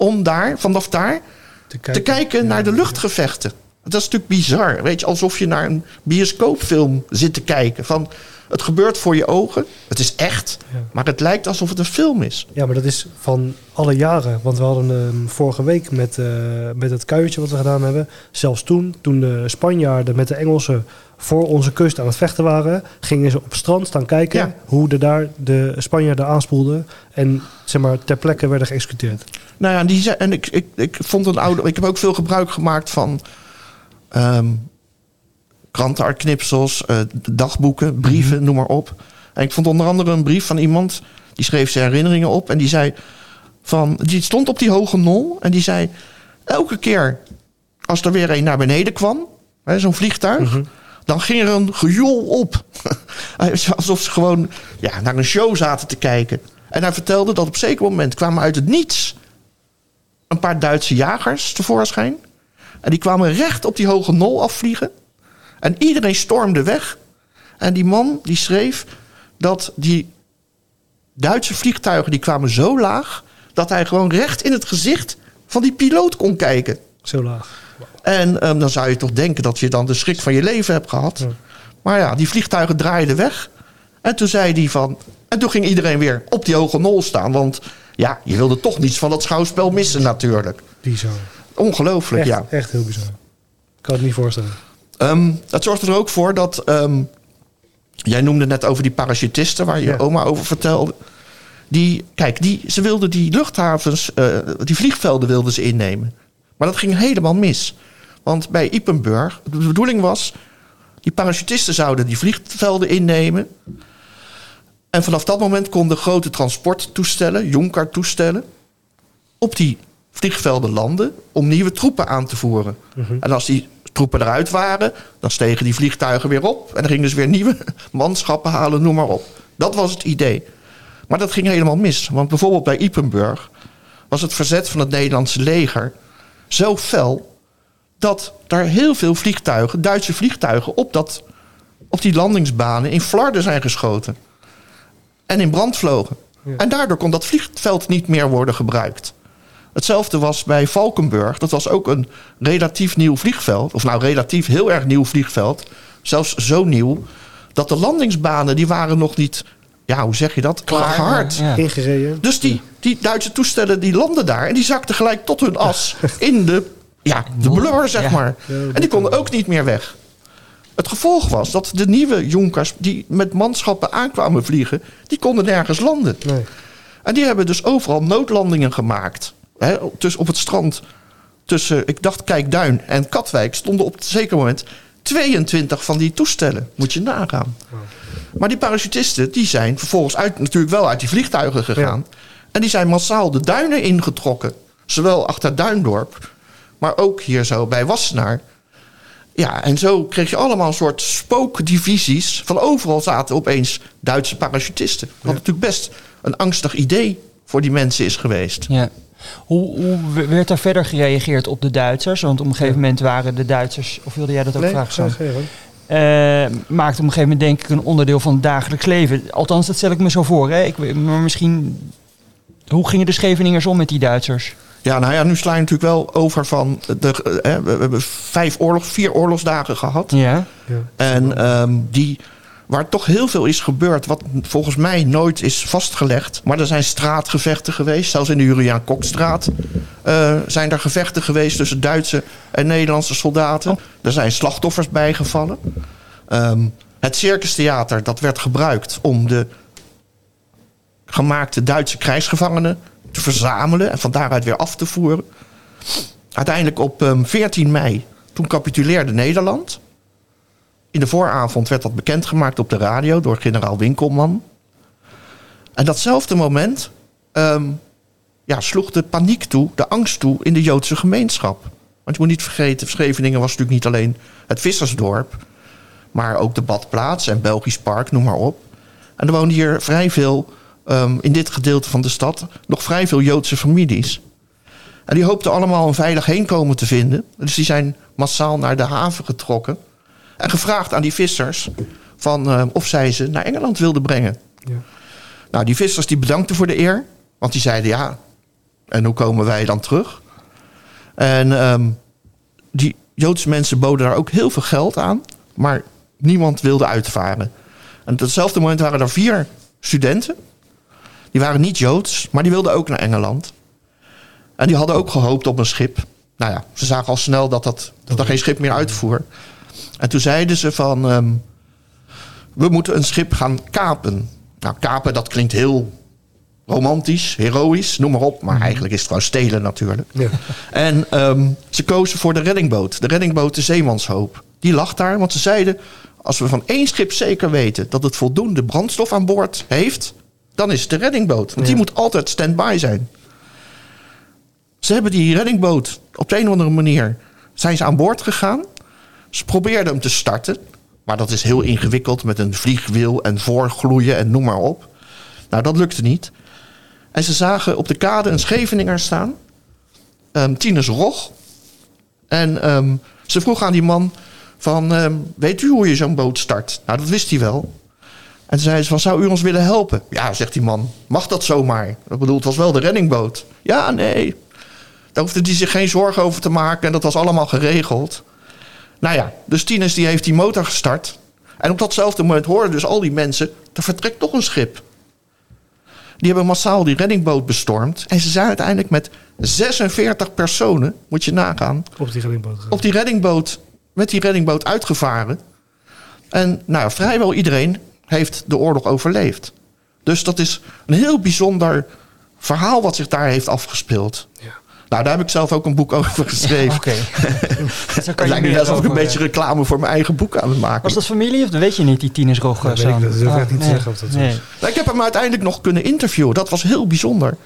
Om daar, vanaf daar, Te te kijken naar de luchtgevechten. Dat is natuurlijk bizar. Weet je, alsof je naar een bioscoopfilm zit te kijken. Van, het gebeurt voor je ogen. Het is echt. Ja. Maar het lijkt alsof het een film is. Ja, maar dat is van alle jaren. Want we hadden ehm, vorige week met, eh, met het kuiertje wat we gedaan hebben. Zelfs toen, toen de Spanjaarden met de Engelsen voor onze kust aan het vechten waren, gingen ze op het strand staan kijken Ja. hoe de daar de Spanjaarden aanspoelden. En zeg maar ter plekke werden geëxecuteerd. Nou ja, die en ik, ik, ik vond een oude. Ik heb ook veel gebruik gemaakt van ehm krantenknipsels, eh, dagboeken, brieven, noem maar op. En ik vond onder andere een brief van iemand die schreef zijn herinneringen op en die zei van die stond op die hoge nol en die zei elke keer als er weer een naar beneden kwam, hè, zo'n vliegtuig, dan ging er een gejoel op. *laughs* Alsof ze gewoon ja, naar een show zaten te kijken. En hij vertelde dat op een zeker moment kwamen uit het niets een paar Duitse jagers tevoorschijn. En die kwamen recht op die hoge nol afvliegen. En iedereen stormde weg. En die man die schreef dat die Duitse vliegtuigen die kwamen zo laag... dat hij gewoon recht in het gezicht van die piloot kon kijken. Zo laag. En ehm, dan zou je toch denken dat je dan de schrik van je leven hebt gehad. Ja. Maar ja, die vliegtuigen draaiden weg. En toen zei hij van... En toen ging iedereen weer op die hoge nol staan. Want ja, je wilde toch niets van dat schouwspel missen natuurlijk. Bizar. Ongelooflijk, Echt, ja. echt heel bizar. Ik kan het niet voorstellen. Ehm, dat zorgt er ook voor dat... ehm, jij noemde net over die parachutisten... waar je Ja. oma over vertelde. Die, kijk, die, ze wilden die luchthavens... eh, die vliegvelden wilden ze innemen. Maar dat ging helemaal mis. Want bij Ipenburg... de bedoeling was... die parachutisten zouden die vliegvelden innemen... En vanaf dat moment konden grote transporttoestellen, Jonker-toestellen, op die vliegvelden landen om nieuwe troepen aan te voeren. En als die troepen eruit waren, dan stegen die vliegtuigen weer op. En dan gingen ze weer nieuwe *laughs* manschappen halen, noem maar op. Dat was het idee. Maar dat ging helemaal mis. Want bijvoorbeeld bij Ipenburg was het verzet van het Nederlandse leger zo fel dat daar heel veel vliegtuigen, Duitse vliegtuigen, op, dat, op die landingsbanen in flarden zijn geschoten. En in brand vlogen. En daardoor kon dat vliegveld niet meer worden gebruikt. Hetzelfde was bij Valkenburg. Dat was ook een relatief nieuw vliegveld. Of nou, relatief heel erg nieuw vliegveld. Zelfs zo nieuw. Dat de landingsbanen, die waren nog niet... Ja, hoe zeg je dat? Klaar, Gehard. ja. Ingereden. Dus die, die Duitse toestellen die landden daar en die zakten gelijk tot hun as in de, ja, de blubber, zeg Ja. maar. En die konden ook niet meer weg. Het gevolg was dat de nieuwe Jonkers die met manschappen aankwamen vliegen, die konden nergens landen. Nee. En die hebben dus overal noodlandingen gemaakt. Hè, dus op het strand tussen, ik dacht Kijkduin en Katwijk, stonden op een zeker moment 22 van die toestellen. Moet je nagaan. Maar die parachutisten die zijn vervolgens uit, natuurlijk wel uit die vliegtuigen gegaan. En die zijn massaal de duinen ingetrokken. Zowel achter Duindorp, maar ook hier zo bij Wassenaar. Ja, en zo kreeg je allemaal een soort spookdivisies. Van overal zaten opeens Duitse parachutisten. Wat natuurlijk best een angstig idee voor die mensen is geweest. Ja. Hoe, hoe werd er verder gereageerd op de Duitsers? Want op een gegeven moment waren de Duitsers, of wilde jij dat ook Nee, vragen? gang. Eh, maakt op een gegeven moment denk ik een onderdeel van het dagelijks leven. Althans, dat stel ik me zo voor. Hè? Ik, maar misschien, hoe gingen de Scheveningers om met die Duitsers? Ja, nou ja, nu sla je natuurlijk wel over van... De, eh, we hebben vijf oorlogs, vier oorlogsdagen gehad. Ja. Ja. En ehm, die, waar toch heel veel is gebeurd, wat volgens mij nooit is vastgelegd. Maar er zijn straatgevechten geweest, zelfs in de Juliaan Kokstraat. eh, zijn er gevechten geweest tussen Duitse en Nederlandse soldaten. Er zijn slachtoffers bijgevallen. Ehm, het circustheater dat werd gebruikt om de gemaakte Duitse krijgsgevangenen te verzamelen en van daaruit weer af te voeren. Uiteindelijk op ehm, 14 mei, toen capituleerde Nederland. In de vooravond werd dat bekendgemaakt op de radio door generaal Winkelman. En datzelfde moment ehm, ja, sloeg de paniek toe, de angst toe in de Joodse gemeenschap. Want je moet niet vergeten, Scheveningen was natuurlijk niet alleen het vissersdorp, maar ook de badplaats en Belgisch Park, noem maar op. En er woonden hier vrij veel, ehm, in dit gedeelte van de stad, nog vrij veel Joodse families. En die hoopten allemaal een veilig heenkomen te vinden. Dus die zijn massaal naar de haven getrokken. En gevraagd aan die vissers van, eh, of zij ze naar Engeland wilden brengen. Ja. Nou, die vissers die bedankten voor de eer. Want die zeiden ja, en hoe komen wij dan terug? En ehm, die Joodse mensen boden daar ook heel veel geld aan. Maar niemand wilde uitvaren. En op datzelfde moment waren er vier studenten. Die waren niet Joods, maar die wilden ook naar Engeland. En die hadden ook gehoopt op een schip. Nou ja, ze zagen al snel dat, dat, dat er geen schip meer uitvoer. En toen zeiden ze van... ehm, we moeten een schip gaan kapen. Nou, kapen, dat klinkt heel romantisch, heroïs, noem maar op. Maar eigenlijk is het gewoon stelen natuurlijk. Ja. En ehm, ze kozen voor de reddingboot. De reddingboot de Zeemanshoop. Die lag daar, want ze zeiden... als we van één schip zeker weten dat het voldoende brandstof aan boord heeft... dan is het de reddingboot. Want die moet altijd stand-by zijn. Ze hebben die reddingboot op de een of andere manier... zijn ze aan boord gegaan. Ze probeerden hem te starten. Maar dat is heel ingewikkeld met een vliegwiel en voorgloeien en noem maar op. Nou, dat lukte niet. En ze zagen op de kade een Scheveninger staan. ehm Tinus Rog. En ehm, ze vroeg aan die man van... ehm, weet u hoe je zo'n boot start? Nou, dat wist hij wel. En toen zei ze van, zou u ons willen helpen? Ja, zegt die man. Mag dat zomaar? Ik bedoel, het was wel de reddingboot. Ja, nee. Daar hoefde hij zich geen zorgen over te maken. En dat was allemaal geregeld. Nou ja, dus Tinus die heeft die motor gestart. En op datzelfde moment hoorden dus al die mensen... er vertrekt toch een schip. Die hebben massaal die reddingboot bestormd. En ze zijn uiteindelijk met 46 personen, moet je nagaan... Op die reddingboot op die reddingboot, met die reddingboot uitgevaren. En nou, vrijwel iedereen heeft de oorlog overleefd. Dus dat is een heel bijzonder verhaal wat zich daar heeft afgespeeld. Ja. Nou, daar heb ik zelf ook een boek over *laughs* geschreven. Oké. *laughs* Dus kan Het je lijkt nu net alsof ik een beetje reclame voor mijn eigen boek aan het maken Was dat familie of dat weet je niet, die Tinus Rog? Dat eh, weet ik Sam? niet, Ah, niet te nee. zeggen of dat zo nee. is. Nou, ik heb hem uiteindelijk nog kunnen interviewen. Dat was heel bijzonder.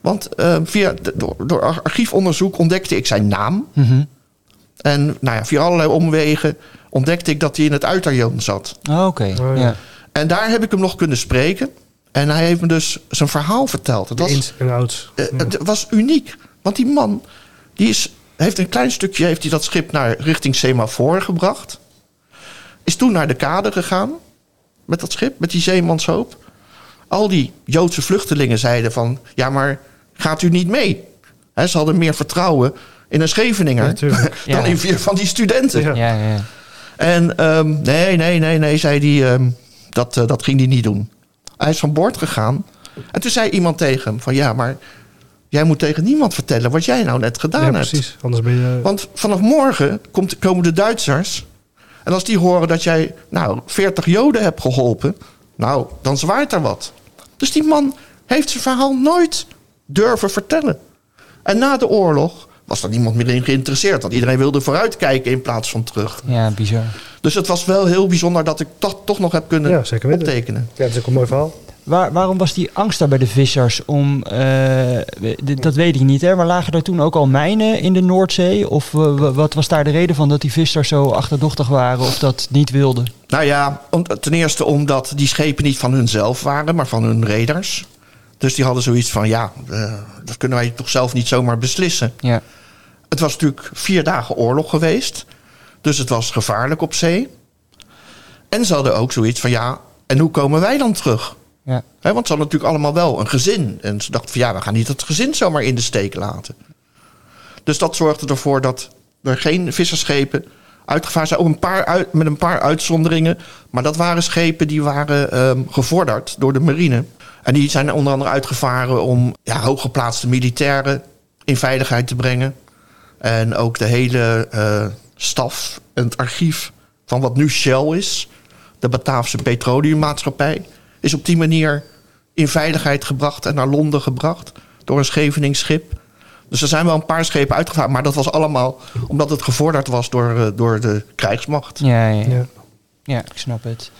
Want eh, via, door, door archiefonderzoek ontdekte ik zijn naam. Mhm. En nou ja, via allerlei omwegen ontdekte ik dat hij in het uiterjoon zat. Oh, Oké, Oh, ja. ja. En daar heb ik hem nog kunnen spreken. En hij heeft me dus zijn verhaal verteld. Het De was, ins en outs. eh, Ja. het was uniek. Want die man, die is, heeft een klein stukje heeft hij dat schip naar richting Semafor gebracht. Is toen naar de kade gegaan. Met dat schip, met die zeemanshoop. Al die Joodse vluchtelingen zeiden van... Ja, maar gaat u niet mee? Hè, ze hadden meer vertrouwen in een Scheveninger... Natuurlijk. *laughs* dan Ja. in vier van die studenten. Ja. Ja, ja. En ehm, nee, nee, nee, nee, zei hij, ehm, dat, eh, dat ging hij niet doen. Hij is van boord gegaan. En toen zei iemand tegen hem van ja, maar jij moet tegen niemand vertellen wat jij nou net gedaan Ja, hebt. precies. Anders ben je... Want vanaf morgen komt, komen de Duitsers. En als die horen dat jij nou 40 Joden hebt geholpen, nou, dan zwaait er wat. Dus die man heeft zijn verhaal nooit durven vertellen. En na de oorlog was er niemand meer in geïnteresseerd. Want iedereen wilde vooruitkijken in plaats van terug. Ja, bizar. Dus het was wel heel bijzonder dat ik dat toch nog heb kunnen Ja, zeker weten. optekenen. Ja, dat is ook een mooi verhaal. Waar, waarom was die angst daar bij de vissers om... eh, dat weet ik niet, hè? Maar lagen er toen ook al mijnen in de Noordzee? Of eh, wa- wat was daar de reden van dat die vissers zo achterdochtig waren of dat niet wilden? Nou ja, om- ten eerste omdat die schepen niet van hunzelf waren, maar van hun reders. Dus die hadden zoiets van, ja, eh, dat kunnen wij toch zelf niet zomaar beslissen. Ja, Het was natuurlijk vier dagen oorlog geweest. Dus het was gevaarlijk op zee. En ze hadden ook zoiets van, ja, en hoe komen wij dan terug? ja. Want ze hadden natuurlijk allemaal wel een gezin. En ze dachten van, ja, we gaan niet het gezin zomaar in de steek laten. Dus dat zorgde ervoor dat er geen visserschepen uitgevaard zijn. Ook een paar uit, met een paar uitzonderingen. Maar dat waren schepen die waren ehm, gevorderd door de marine. En die zijn onder andere uitgevaren om ja, hooggeplaatste militairen in veiligheid te brengen. En ook de hele eh, staf en het archief van wat nu Shell is, de Bataafse petroleummaatschappij, is op die manier in veiligheid gebracht en naar Londen gebracht door een Scheveningsschip. Dus er zijn wel een paar schepen uitgevaren, maar dat was allemaal omdat het gevorderd was door, eh, door de krijgsmacht. Ja. Ja. Ja, ik snap het.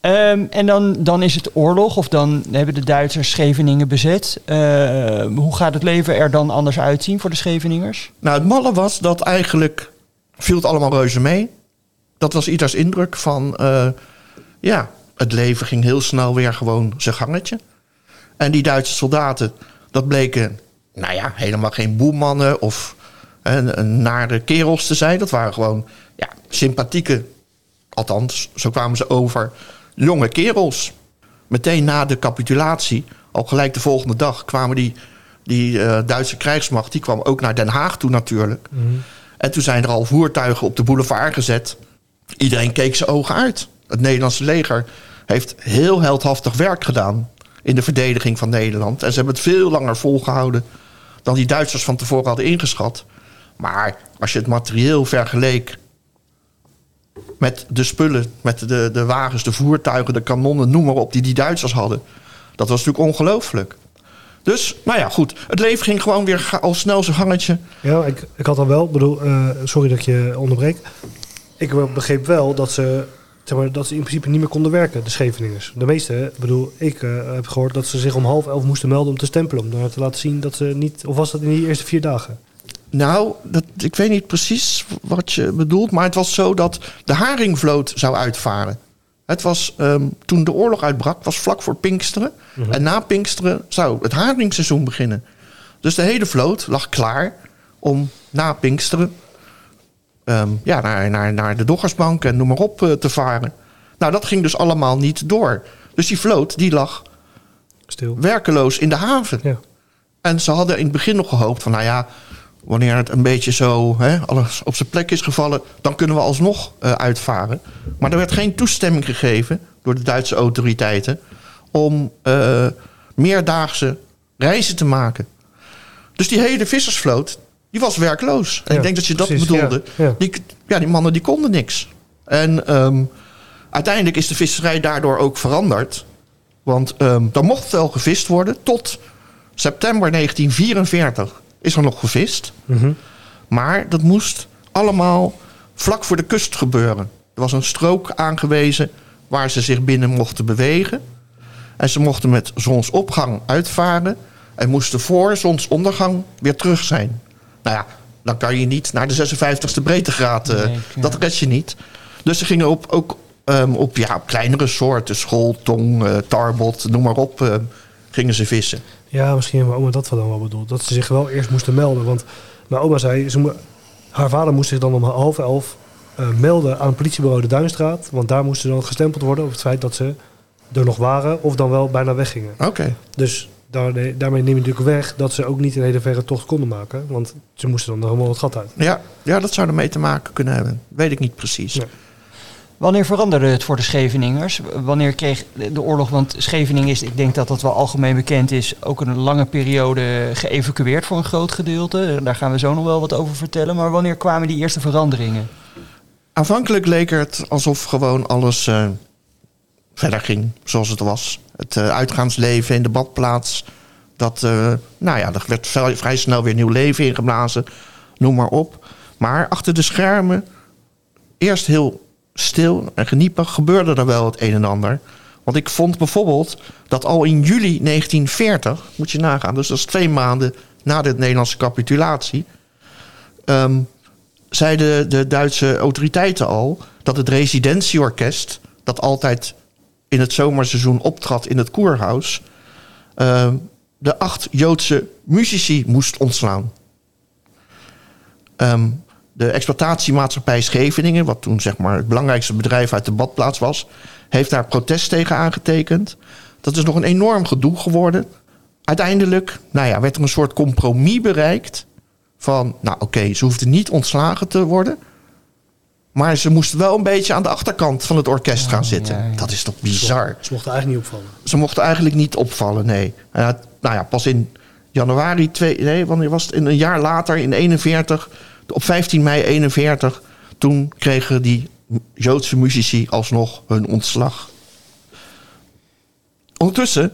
Ehm, en dan, dan is het oorlog, of dan hebben de Duitsers Scheveningen bezet. Ehm, hoe gaat het leven er dan anders uitzien voor de Scheveningers? Nou, het malle was dat eigenlijk viel het allemaal reuze mee. Dat was ieders indruk van, eh, ja, het leven ging heel snel weer gewoon zijn gangetje. En die Duitse soldaten, dat bleken, nou ja, helemaal geen boelmannen of een nare kerels te zijn. Dat waren gewoon, ja, sympathieke, althans, zo kwamen ze over, jonge kerels. Meteen na de capitulatie, al gelijk de volgende dag, kwamen die, die eh, Duitse krijgsmacht, die kwam ook naar Den Haag toe natuurlijk. En toen zijn er al voertuigen op de boulevard gezet. Iedereen keek zijn ogen uit. Het Nederlandse leger heeft heel heldhaftig werk gedaan in de verdediging van Nederland. En ze hebben het veel langer volgehouden dan die Duitsers van tevoren hadden ingeschat. Maar als je het materieel vergeleek met de spullen, met de, de wagens, de voertuigen, de kanonnen, noem maar op, die die Duitsers hadden. Dat was natuurlijk ongelooflijk. Dus, nou ja, goed. Het leven ging gewoon weer al snel zijn gangetje. Ja, ik, ik had al wel, bedoel, eh, sorry dat ik je onderbreek. Ik begreep wel dat ze, zeg maar, dat ze in principe niet meer konden werken, de Scheveningers. De meeste, bedoel, ik eh, heb gehoord dat ze zich om half elf moesten melden om te stempelen. Om te laten zien dat ze niet, of was dat in die eerste vier dagen? Nou, dat, ik weet niet precies wat je bedoelt, maar het was zo dat de haringvloot zou uitvaren. Het was ehm, toen de oorlog uitbrak, was vlak voor Pinksteren. En na Pinksteren zou het haringseizoen beginnen. Dus de hele vloot lag klaar om na Pinksteren ehm, ja, naar, naar, naar de Doggersbank en noem maar op eh, te varen. Nou, dat ging dus allemaal niet door. Dus die vloot die lag Stil. werkeloos in de haven. Ja. En ze hadden in het begin nog gehoopt van, nou ja, wanneer het een beetje zo hè, alles op zijn plek is gevallen, dan kunnen we alsnog eh, uitvaren. Maar er werd geen toestemming gegeven door de Duitse autoriteiten om eh, meerdaagse reizen te maken. Dus die hele vissersvloot, die was werkloos. En Ja, ik denk dat je dat precies, bedoelde. ja, ja. Die, ja, die mannen die konden niks. En ehm, uiteindelijk is de visserij daardoor ook veranderd. Want ehm er mocht wel gevist worden. Tot september 1944 is er nog gevist. Mhm. Maar dat moest allemaal vlak voor de kust gebeuren. Er was een strook aangewezen waar ze zich binnen mochten bewegen. En ze mochten met zonsopgang uitvaren. En moesten voor zonsondergang weer terug zijn. Nou ja, dan kan je niet naar de 56e breedtegraad. eh, Nee, ja. Dat red je niet. Dus ze gingen op, ook ehm, op, ja, op kleinere soorten. School, tong, eh, tarbot, noem maar op. ehm, gingen ze vissen. Ja, misschien mijn oma dat wel dan wel bedoeld. Dat ze zich wel eerst moesten melden. Want mijn oma zei, ze haar vader moest zich dan om half elf eh, melden aan het politiebureau de Duinstraat. Want daar moesten dan gestempeld worden op het feit dat ze er nog waren of dan wel bijna weggingen. Oké. Dus daar, daarmee neem je natuurlijk weg dat ze ook niet een hele verre tocht konden maken. Want ze moesten dan er helemaal het gat uit. Ja, ja, dat zou ermee te maken kunnen hebben. Weet ik niet precies. Ja. Wanneer veranderde het voor de Scheveningers? Wanneer kreeg de oorlog, want Scheveningen is, ik denk dat dat wel algemeen bekend is, ook een lange periode geëvacueerd voor een groot gedeelte. Daar gaan we zo nog wel wat over vertellen. Maar wanneer kwamen die eerste veranderingen? Aanvankelijk leek het alsof gewoon alles eh, verder ging zoals het was. Het eh, uitgaansleven in de badplaats. Dat, eh, nou ja, er werd vrij snel weer nieuw leven ingeblazen. noem maar op. Maar achter de schermen, eerst heel stil en geniepig, gebeurde er wel het een en ander. Want ik vond bijvoorbeeld dat al in juli 1940, moet je nagaan, dus dat is twee maanden na de Nederlandse capitulatie, ehm, zeiden de Duitse autoriteiten al dat het residentieorkest, dat altijd in het zomerseizoen optrad in het Koerhuis, ehm, de acht Joodse muzici moest ontslaan. Ehm, de exploitatiemaatschappij Scheveningen, wat toen zeg maar het belangrijkste bedrijf uit de badplaats was, heeft daar protest tegen aangetekend. Dat is nog een enorm gedoe geworden. Uiteindelijk nou ja, werd er een soort compromis bereikt. Van, nou oké, ze hoefden niet ontslagen te worden. Maar ze moesten wel een beetje aan de achterkant van het orkest gaan zitten. ja, ja. Dat is toch bizar. Ze mochten eigenlijk niet opvallen. Ze mochten eigenlijk niet opvallen, nee. Nou ja, pas in januari, twee, nee, wanneer was het? In een jaar later, in 41, op 15 mei 41, toen kregen die Joodse muzici alsnog hun ontslag. Ondertussen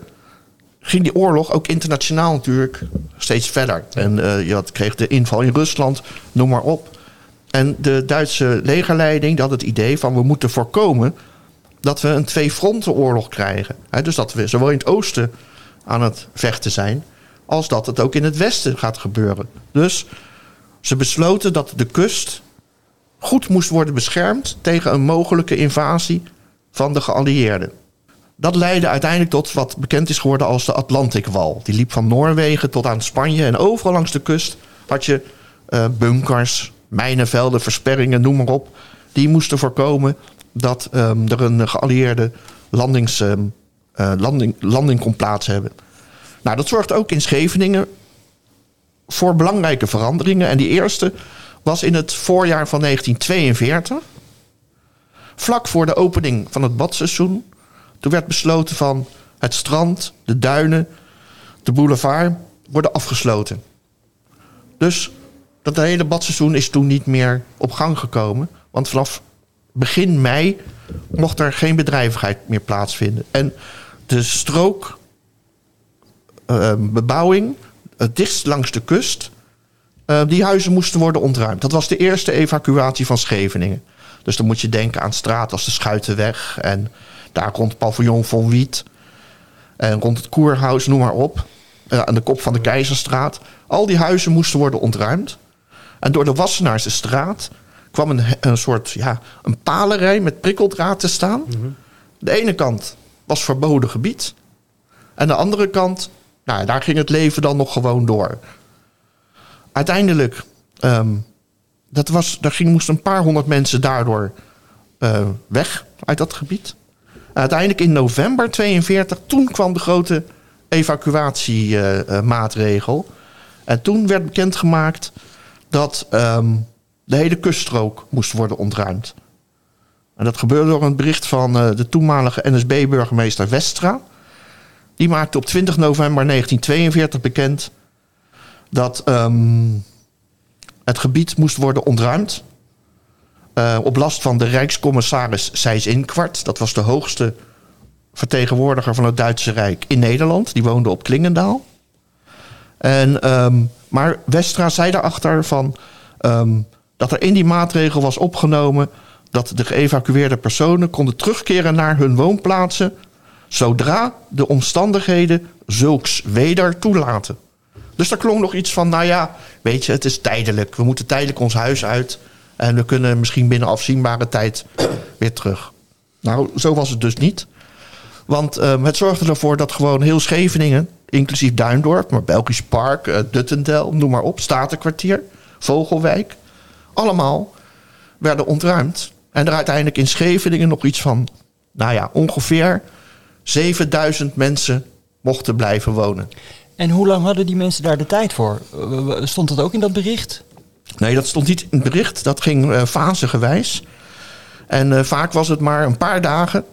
ging die oorlog ook internationaal natuurlijk steeds verder. En eh, je had, kreeg de inval in Rusland, noem maar op. En de Duitse legerleiding had het idee van we moeten voorkomen dat we een twee-frontenoorlog krijgen. Dus dat we zowel in het oosten aan het vechten zijn, als dat het ook in het westen gaat gebeuren. Dus ze besloten dat de kust goed moest worden beschermd tegen een mogelijke invasie van de geallieerden. Dat leidde uiteindelijk tot wat bekend is geworden als de Atlantikwal. Die liep van Noorwegen tot aan Spanje en overal langs de kust had je eh, bunkers, mijnenvelden, versperringen, noem maar op. Die moesten voorkomen dat ehm, er een geallieerde landings, ehm, eh, landing, landing kon plaats hebben. Nou, dat zorgt ook in Scheveningen voor belangrijke veranderingen. En die eerste was in het voorjaar van 1942. Vlak voor de opening van het badseizoen. Toen werd besloten van het strand, de duinen, de boulevard worden afgesloten. Dus dat hele badseizoen is toen niet meer op gang gekomen. Want vanaf begin mei mocht er geen bedrijvigheid meer plaatsvinden. En de strook eh, bebouwing, het dichtst langs de kust, eh, die huizen moesten worden ontruimd. Dat was de eerste evacuatie van Scheveningen. Dus dan moet je denken aan straat als de Schuitenweg en daar rond Paviljoen van Wiet en rond het Koerhuis, noem maar op. Eh, aan de kop van de Keizerstraat. Al die huizen moesten worden ontruimd. En door de Wassenaarse straat kwam een, een soort ja, een palenrij met prikkeldraad te staan. De ene kant was verboden gebied. En de andere kant, nou, daar ging het leven dan nog gewoon door. Uiteindelijk, ehm, dat was, daar ging, moesten een paar honderd mensen daardoor eh, weg uit dat gebied. Uiteindelijk in november 42, toen kwam de grote evacuatiemaatregel. en toen werd bekendgemaakt dat ehm, de hele kuststrook moest worden ontruimd. En dat gebeurde door een bericht van eh, de toenmalige NSB-burgemeester Westra. Die maakte op 20 november 1942 bekend dat ehm, het gebied moest worden ontruimd. eh, op last van de Rijkscommissaris Sijs Inkwart. Dat was de hoogste vertegenwoordiger van het Duitse Rijk in Nederland. Die woonde op Klingendaal. En, ehm, maar Westra zei daarachter van, ehm, dat er in die maatregel was opgenomen dat de geëvacueerde personen konden terugkeren naar hun woonplaatsen zodra de omstandigheden zulks weder toelaten. Dus daar klonk nog iets van, nou ja, weet je, het is tijdelijk. We moeten tijdelijk ons huis uit en we kunnen misschien binnen afzienbare tijd *clears throat* weer terug. Nou, zo was het dus niet. Want ehm, het zorgde ervoor dat gewoon heel Scheveningen, inclusief Duindorp, maar Belgisch Park, eh, Duttendel, noem maar op, Statenkwartier, Vogelwijk, allemaal werden ontruimd. En er uiteindelijk in Scheveningen nog iets van, nou ja, ongeveer 7000 mensen mochten blijven wonen. En hoe lang hadden die mensen daar de tijd voor? Stond dat ook in dat bericht? Nee, dat stond niet in het bericht. Dat ging eh fasegewijs. En eh, vaak was het maar een paar dagen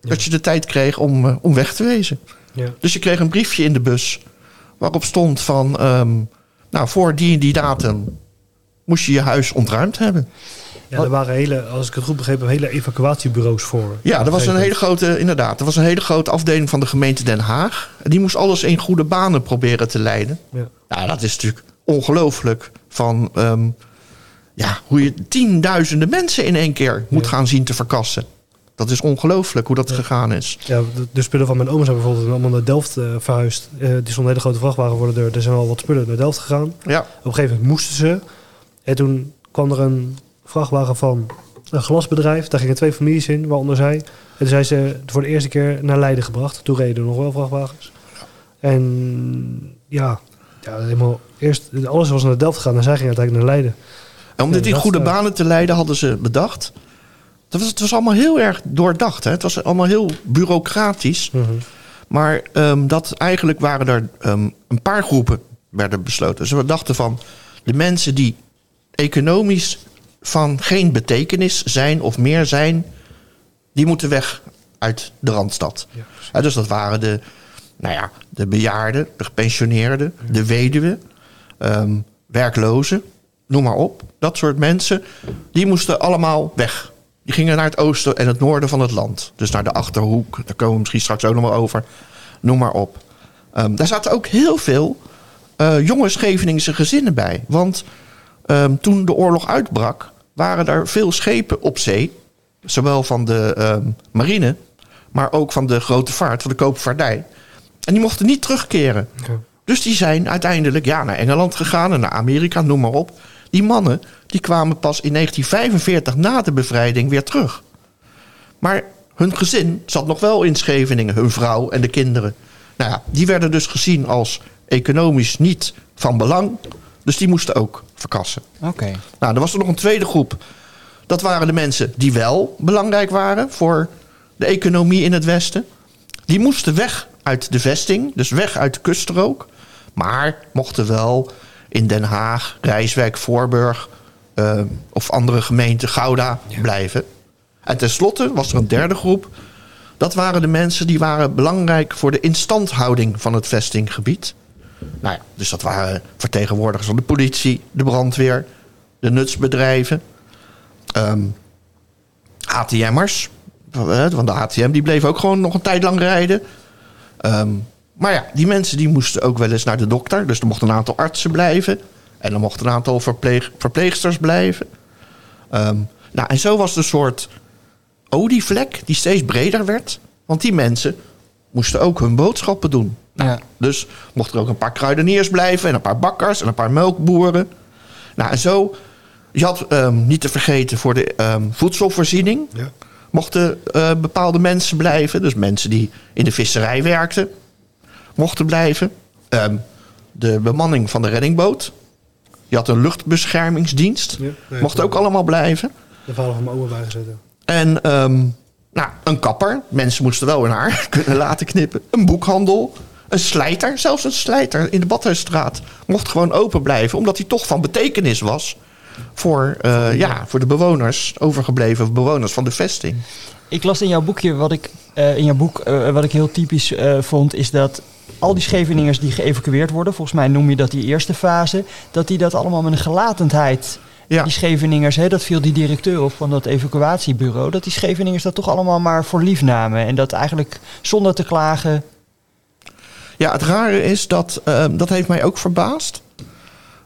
dat je de tijd kreeg om, eh, om weg te wezen. Ja. Dus je kreeg een briefje in de bus waarop stond van... ehm, nou, voor die en die datum moest je je huis ontruimd hebben. Ja, er waren hele, als ik het goed begrepen heb, hele evacuatiebureaus voor. Ja, er was een hele grote, inderdaad, er was een hele grote afdeling van de gemeente Den Haag. En die moest alles in goede banen proberen te leiden. Ja. Nou, dat is natuurlijk ongelooflijk van ehm, ja, hoe je tienduizenden mensen in één keer moet Ja. gaan zien te verkassen. Dat is ongelooflijk hoe dat gegaan is. Ja, de, de spullen van mijn oma zijn bijvoorbeeld allemaal naar Delft eh, verhuisd. Eh, die stond een hele grote vrachtwagen voor de deur. Er zijn al wat spullen naar Delft gegaan. Ja, Op een gegeven moment moesten ze. En toen kwam er een vrachtwagen van een glasbedrijf. Daar gingen twee families in, waaronder zij. En toen zijn ze voor de eerste keer naar Leiden gebracht. Toen reden er nog wel vrachtwagens. En ja, ja helemaal eerst, alles was naar Delft gegaan en zij gingen uiteindelijk naar Leiden. En om dit in goede eh, banen te leiden hadden ze bedacht. Dat was, het was allemaal heel erg doordacht. Hè? Het was allemaal heel bureaucratisch. Mhm. Maar ehm, dat eigenlijk waren er ehm, een paar groepen werden besloten. Dus we dachten van de mensen die economisch van geen betekenis zijn of meer zijn, die moeten weg uit de Randstad. Ja, Ja, dus dat waren de, nou ja, de bejaarden, de gepensioneerden, de weduwen, ehm, werklozen, noem maar op. Dat soort mensen, die moesten allemaal weg. Die gingen naar het oosten en het noorden van het land. Dus naar de Achterhoek, daar komen we misschien straks ook nog wel over. Noem maar op. Ehm, daar zaten ook heel veel eh, jonge Scheveningse gezinnen bij. Want ehm, toen de oorlog uitbrak, waren er veel schepen op zee. Zowel van de ehm, marine, maar ook van de grote vaart, van de koopvaardij. En die mochten niet terugkeren. Ja. Dus die zijn uiteindelijk ja, naar Engeland gegaan en naar Amerika, noem maar op. Die mannen die kwamen pas in 1945 na de bevrijding weer terug. Maar hun gezin zat nog wel in Scheveningen, hun vrouw en de kinderen. Nou ja, die werden dus gezien als economisch niet van belang. Dus die moesten ook verkassen. Oké. Nou, er was er nog een tweede groep. Dat waren de mensen die wel belangrijk waren voor de economie in het Westen. Die moesten weg uit de vesting, dus weg uit de kuststrook. Maar mochten wel in Den Haag, Rijswijk, Voorburg eh, of andere gemeenten, Gouda, blijven. En tenslotte was er een derde groep. Dat waren de mensen die waren belangrijk voor de instandhouding van het vestinggebied. Nou ja, dus dat waren vertegenwoordigers van de politie, de brandweer, de nutsbedrijven, ehm ATM'ers. Want de ATM die bleef ook gewoon nog een tijd lang rijden. Ehm, maar ja, die mensen die moesten ook wel eens naar de dokter. Dus er mochten een aantal artsen blijven. En er mochten een aantal verpleeg, verpleegsters blijven. Ehm, nou, en zo was een soort olievlek die steeds breder werd. Want die mensen moesten ook hun boodschappen doen. Ja. Dus mochten er ook een paar kruideniers blijven en een paar bakkers en een paar melkboeren. Nou, en zo, je had ehm, niet te vergeten voor de ehm, voedselvoorziening. Ja. Mochten eh, bepaalde mensen blijven. Dus mensen die in de visserij werkten, mochten blijven. Ehm, de bemanning van de reddingboot. Je had een luchtbeschermingsdienst. Ja, nee, mocht ook allemaal blijven. De vader van mijn oma bijgezet. En ehm, nou, een kapper. Mensen moesten wel hun haar *laughs* kunnen laten knippen. Een boekhandel. Een slijter. Zelfs een slijter in de Badhuisstraat. Mocht gewoon open blijven. Omdat hij toch van betekenis was. Voor, eh, ja, voor de bewoners. Overgebleven bewoners van de vesting. Ik las in jouw boekje, wat ik, eh, in jouw boek, eh, wat ik heel typisch vond, is dat al die Scheveningers die geëvacueerd worden, volgens mij noem je dat die eerste fase, dat die dat allemaal met een gelatendheid, Ja. die Scheveningers, hè, dat viel die directeur op van dat evacuatiebureau, dat die Scheveningers dat toch allemaal maar voor lief namen en dat eigenlijk zonder te klagen, Ja, het rare is dat, ehm, dat heeft mij ook verbaasd.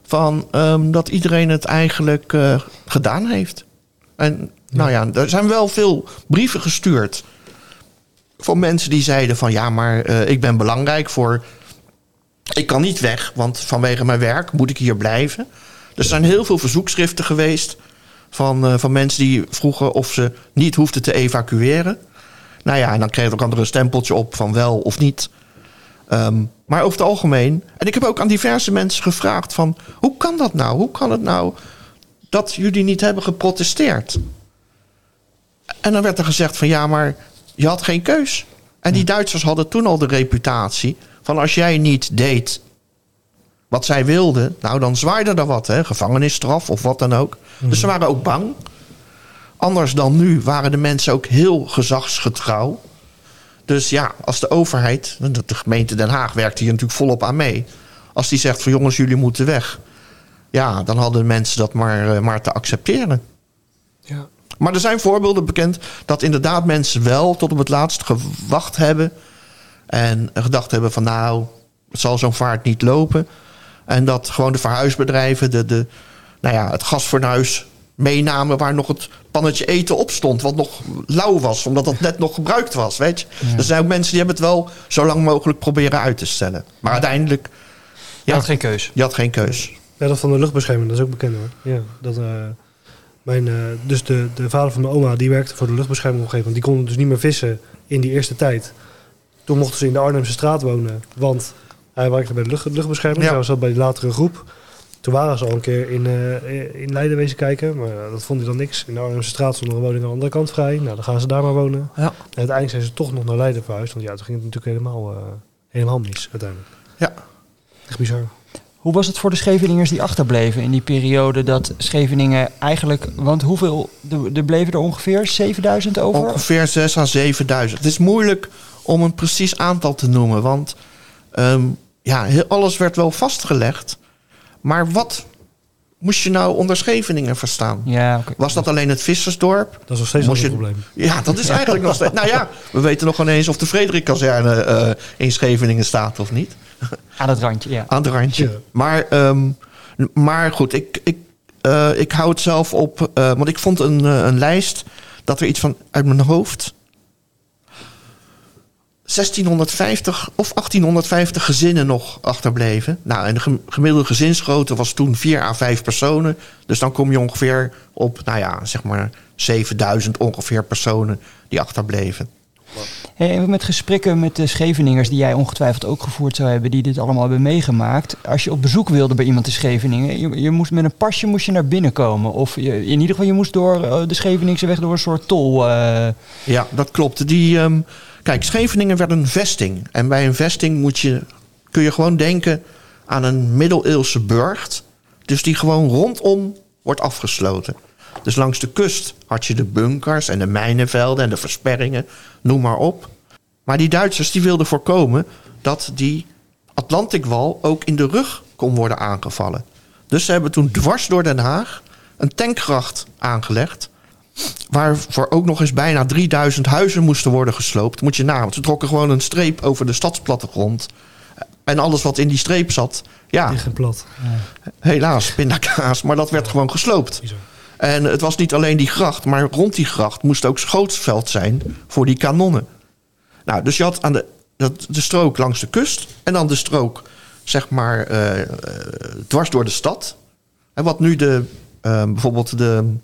Van, ehm, dat iedereen het eigenlijk eh, gedaan heeft. En nou ja, er zijn wel veel brieven gestuurd. Van mensen die zeiden van ja, maar eh, ik ben belangrijk voor. Ik kan niet weg, want vanwege mijn werk moet ik hier blijven. Er zijn heel veel verzoekschriften geweest van, eh, van mensen die vroegen of ze niet hoefden te evacueren. Nou ja, en dan kreeg er ook een stempeltje op van wel of niet. Ehm, maar over het algemeen. En ik heb ook aan diverse mensen gevraagd: van hoe kan dat nou? Hoe kan het nou dat jullie niet hebben geprotesteerd? En dan werd er gezegd: van ja, maar je had geen keus. En die Duitsers hadden toen al de reputatie van als jij niet deed wat zij wilden, nou dan zwaaide er wat, hè? gevangenisstraf of wat dan ook. Dus ze waren ook bang. Anders dan nu waren de mensen ook heel gezagsgetrouw. Dus ja, als de overheid, de de gemeente Den Haag werkt hier natuurlijk volop aan mee. Als die zegt van jongens, jullie moeten weg. Ja, dan hadden mensen dat maar, eh, maar te accepteren. Ja. Maar er zijn voorbeelden bekend dat inderdaad mensen wel tot op het laatst gewacht hebben. En gedacht hebben van nou, het zal zo'n vaart niet lopen. En dat gewoon de verhuisbedrijven de, de, nou ja, het gasfornuis meenamen waar nog het pannetje eten op stond. Wat nog lauw was, omdat dat net nog gebruikt was. Weet je? Er zijn ook mensen die hebben het wel zo lang mogelijk proberen uit te stellen. Maar uiteindelijk, Je had geen keus. je had geen keus. Ja, dat van de luchtbescherming, dat is ook bekend hoor. Ja, dat, eh, mijn, eh, dus de, de vader van mijn oma, die werkte voor de luchtbescherming op een gegeven moment. Die konden dus niet meer vissen in die eerste tijd. Toen mochten ze in de Arnhemse straat wonen, want hij werkte bij de lucht, luchtbescherming. Ja. Hij zat bij de latere groep. Toen waren ze al een keer in, eh, in Leiden wezen kijken, maar eh, dat vond hij dan niks. In de Arnhemse straat stond er een woning aan de andere kant vrij. Nou, dan gaan ze daar maar wonen. Ja. En uiteindelijk zijn ze toch nog naar Leiden verhuisd, want ja, toen ging het natuurlijk helemaal, eh, helemaal mis uiteindelijk. Ja. Echt bizar. Hoe was het voor de Scheveningers die achterbleven in die periode dat Scheveningen eigenlijk... Want hoeveel, er er bleven er ongeveer 7000 over? Ongeveer 6 à 7000. Het is moeilijk om een precies aantal te noemen, want ehm, ja, alles werd wel vastgelegd. Maar wat moest je nou onder Scheveningen verstaan? Ja, oké. Was dat alleen het vissersdorp? Dat is nog steeds Moest wel je- een probleem. Ja, dat is eigenlijk nog steeds. *laughs* Nou ja, we weten nog ineens of de Frederik-kazerne eh, in Scheveningen staat of niet. Aan het randje, ja. Aan het randje. Ja. Maar, ehm, maar goed, ik, ik, eh, ik hou het zelf op. eh, want ik vond een, een lijst dat er iets van uit mijn hoofd. 1650 of 1850 gezinnen nog achterbleven. Nou, en de gem- gemiddelde gezinsgrootte was toen 4 à 5 personen. Dus dan kom je ongeveer op, nou ja, zeg maar 7000 ongeveer personen die achterbleven. Hey, en met gesprekken met de Scheveningers die jij ongetwijfeld ook gevoerd zou hebben, die dit allemaal hebben meegemaakt. Als je op bezoek wilde bij iemand in Scheveningen, je, je moest met een pasje moest je naar binnen komen. Of je, in ieder geval, je moest door eh, de Scheveningse weg door een soort tol. eh, Ja, dat klopt. Die, ehm, kijk, Scheveningen werd een vesting. En bij een vesting moet je, kun je gewoon denken aan een middeleeuwse burcht. Dus die gewoon rondom wordt afgesloten. Dus langs de kust had je de bunkers en de mijnenvelden en de versperringen, noem maar op. Maar die Duitsers die wilden voorkomen dat die Atlantikwal ook in de rug kon worden aangevallen. Dus ze hebben toen dwars door Den Haag een tankgracht aangelegd. Waarvoor ook nog eens bijna 3000 huizen moesten worden gesloopt. Moet je na, want ze trokken gewoon een streep over de stadsplattegrond. En alles wat in die streep zat, ja, plat. helaas, pindakaas. Maar dat werd gewoon gesloopt. En het was niet alleen die gracht, maar rond die gracht moest ook schootsveld zijn voor die kanonnen. Nou, dus je had aan de, dat- de strook langs de kust en dan de strook, zeg maar, eh, eh, dwars door de stad. En wat nu de, eh, bijvoorbeeld de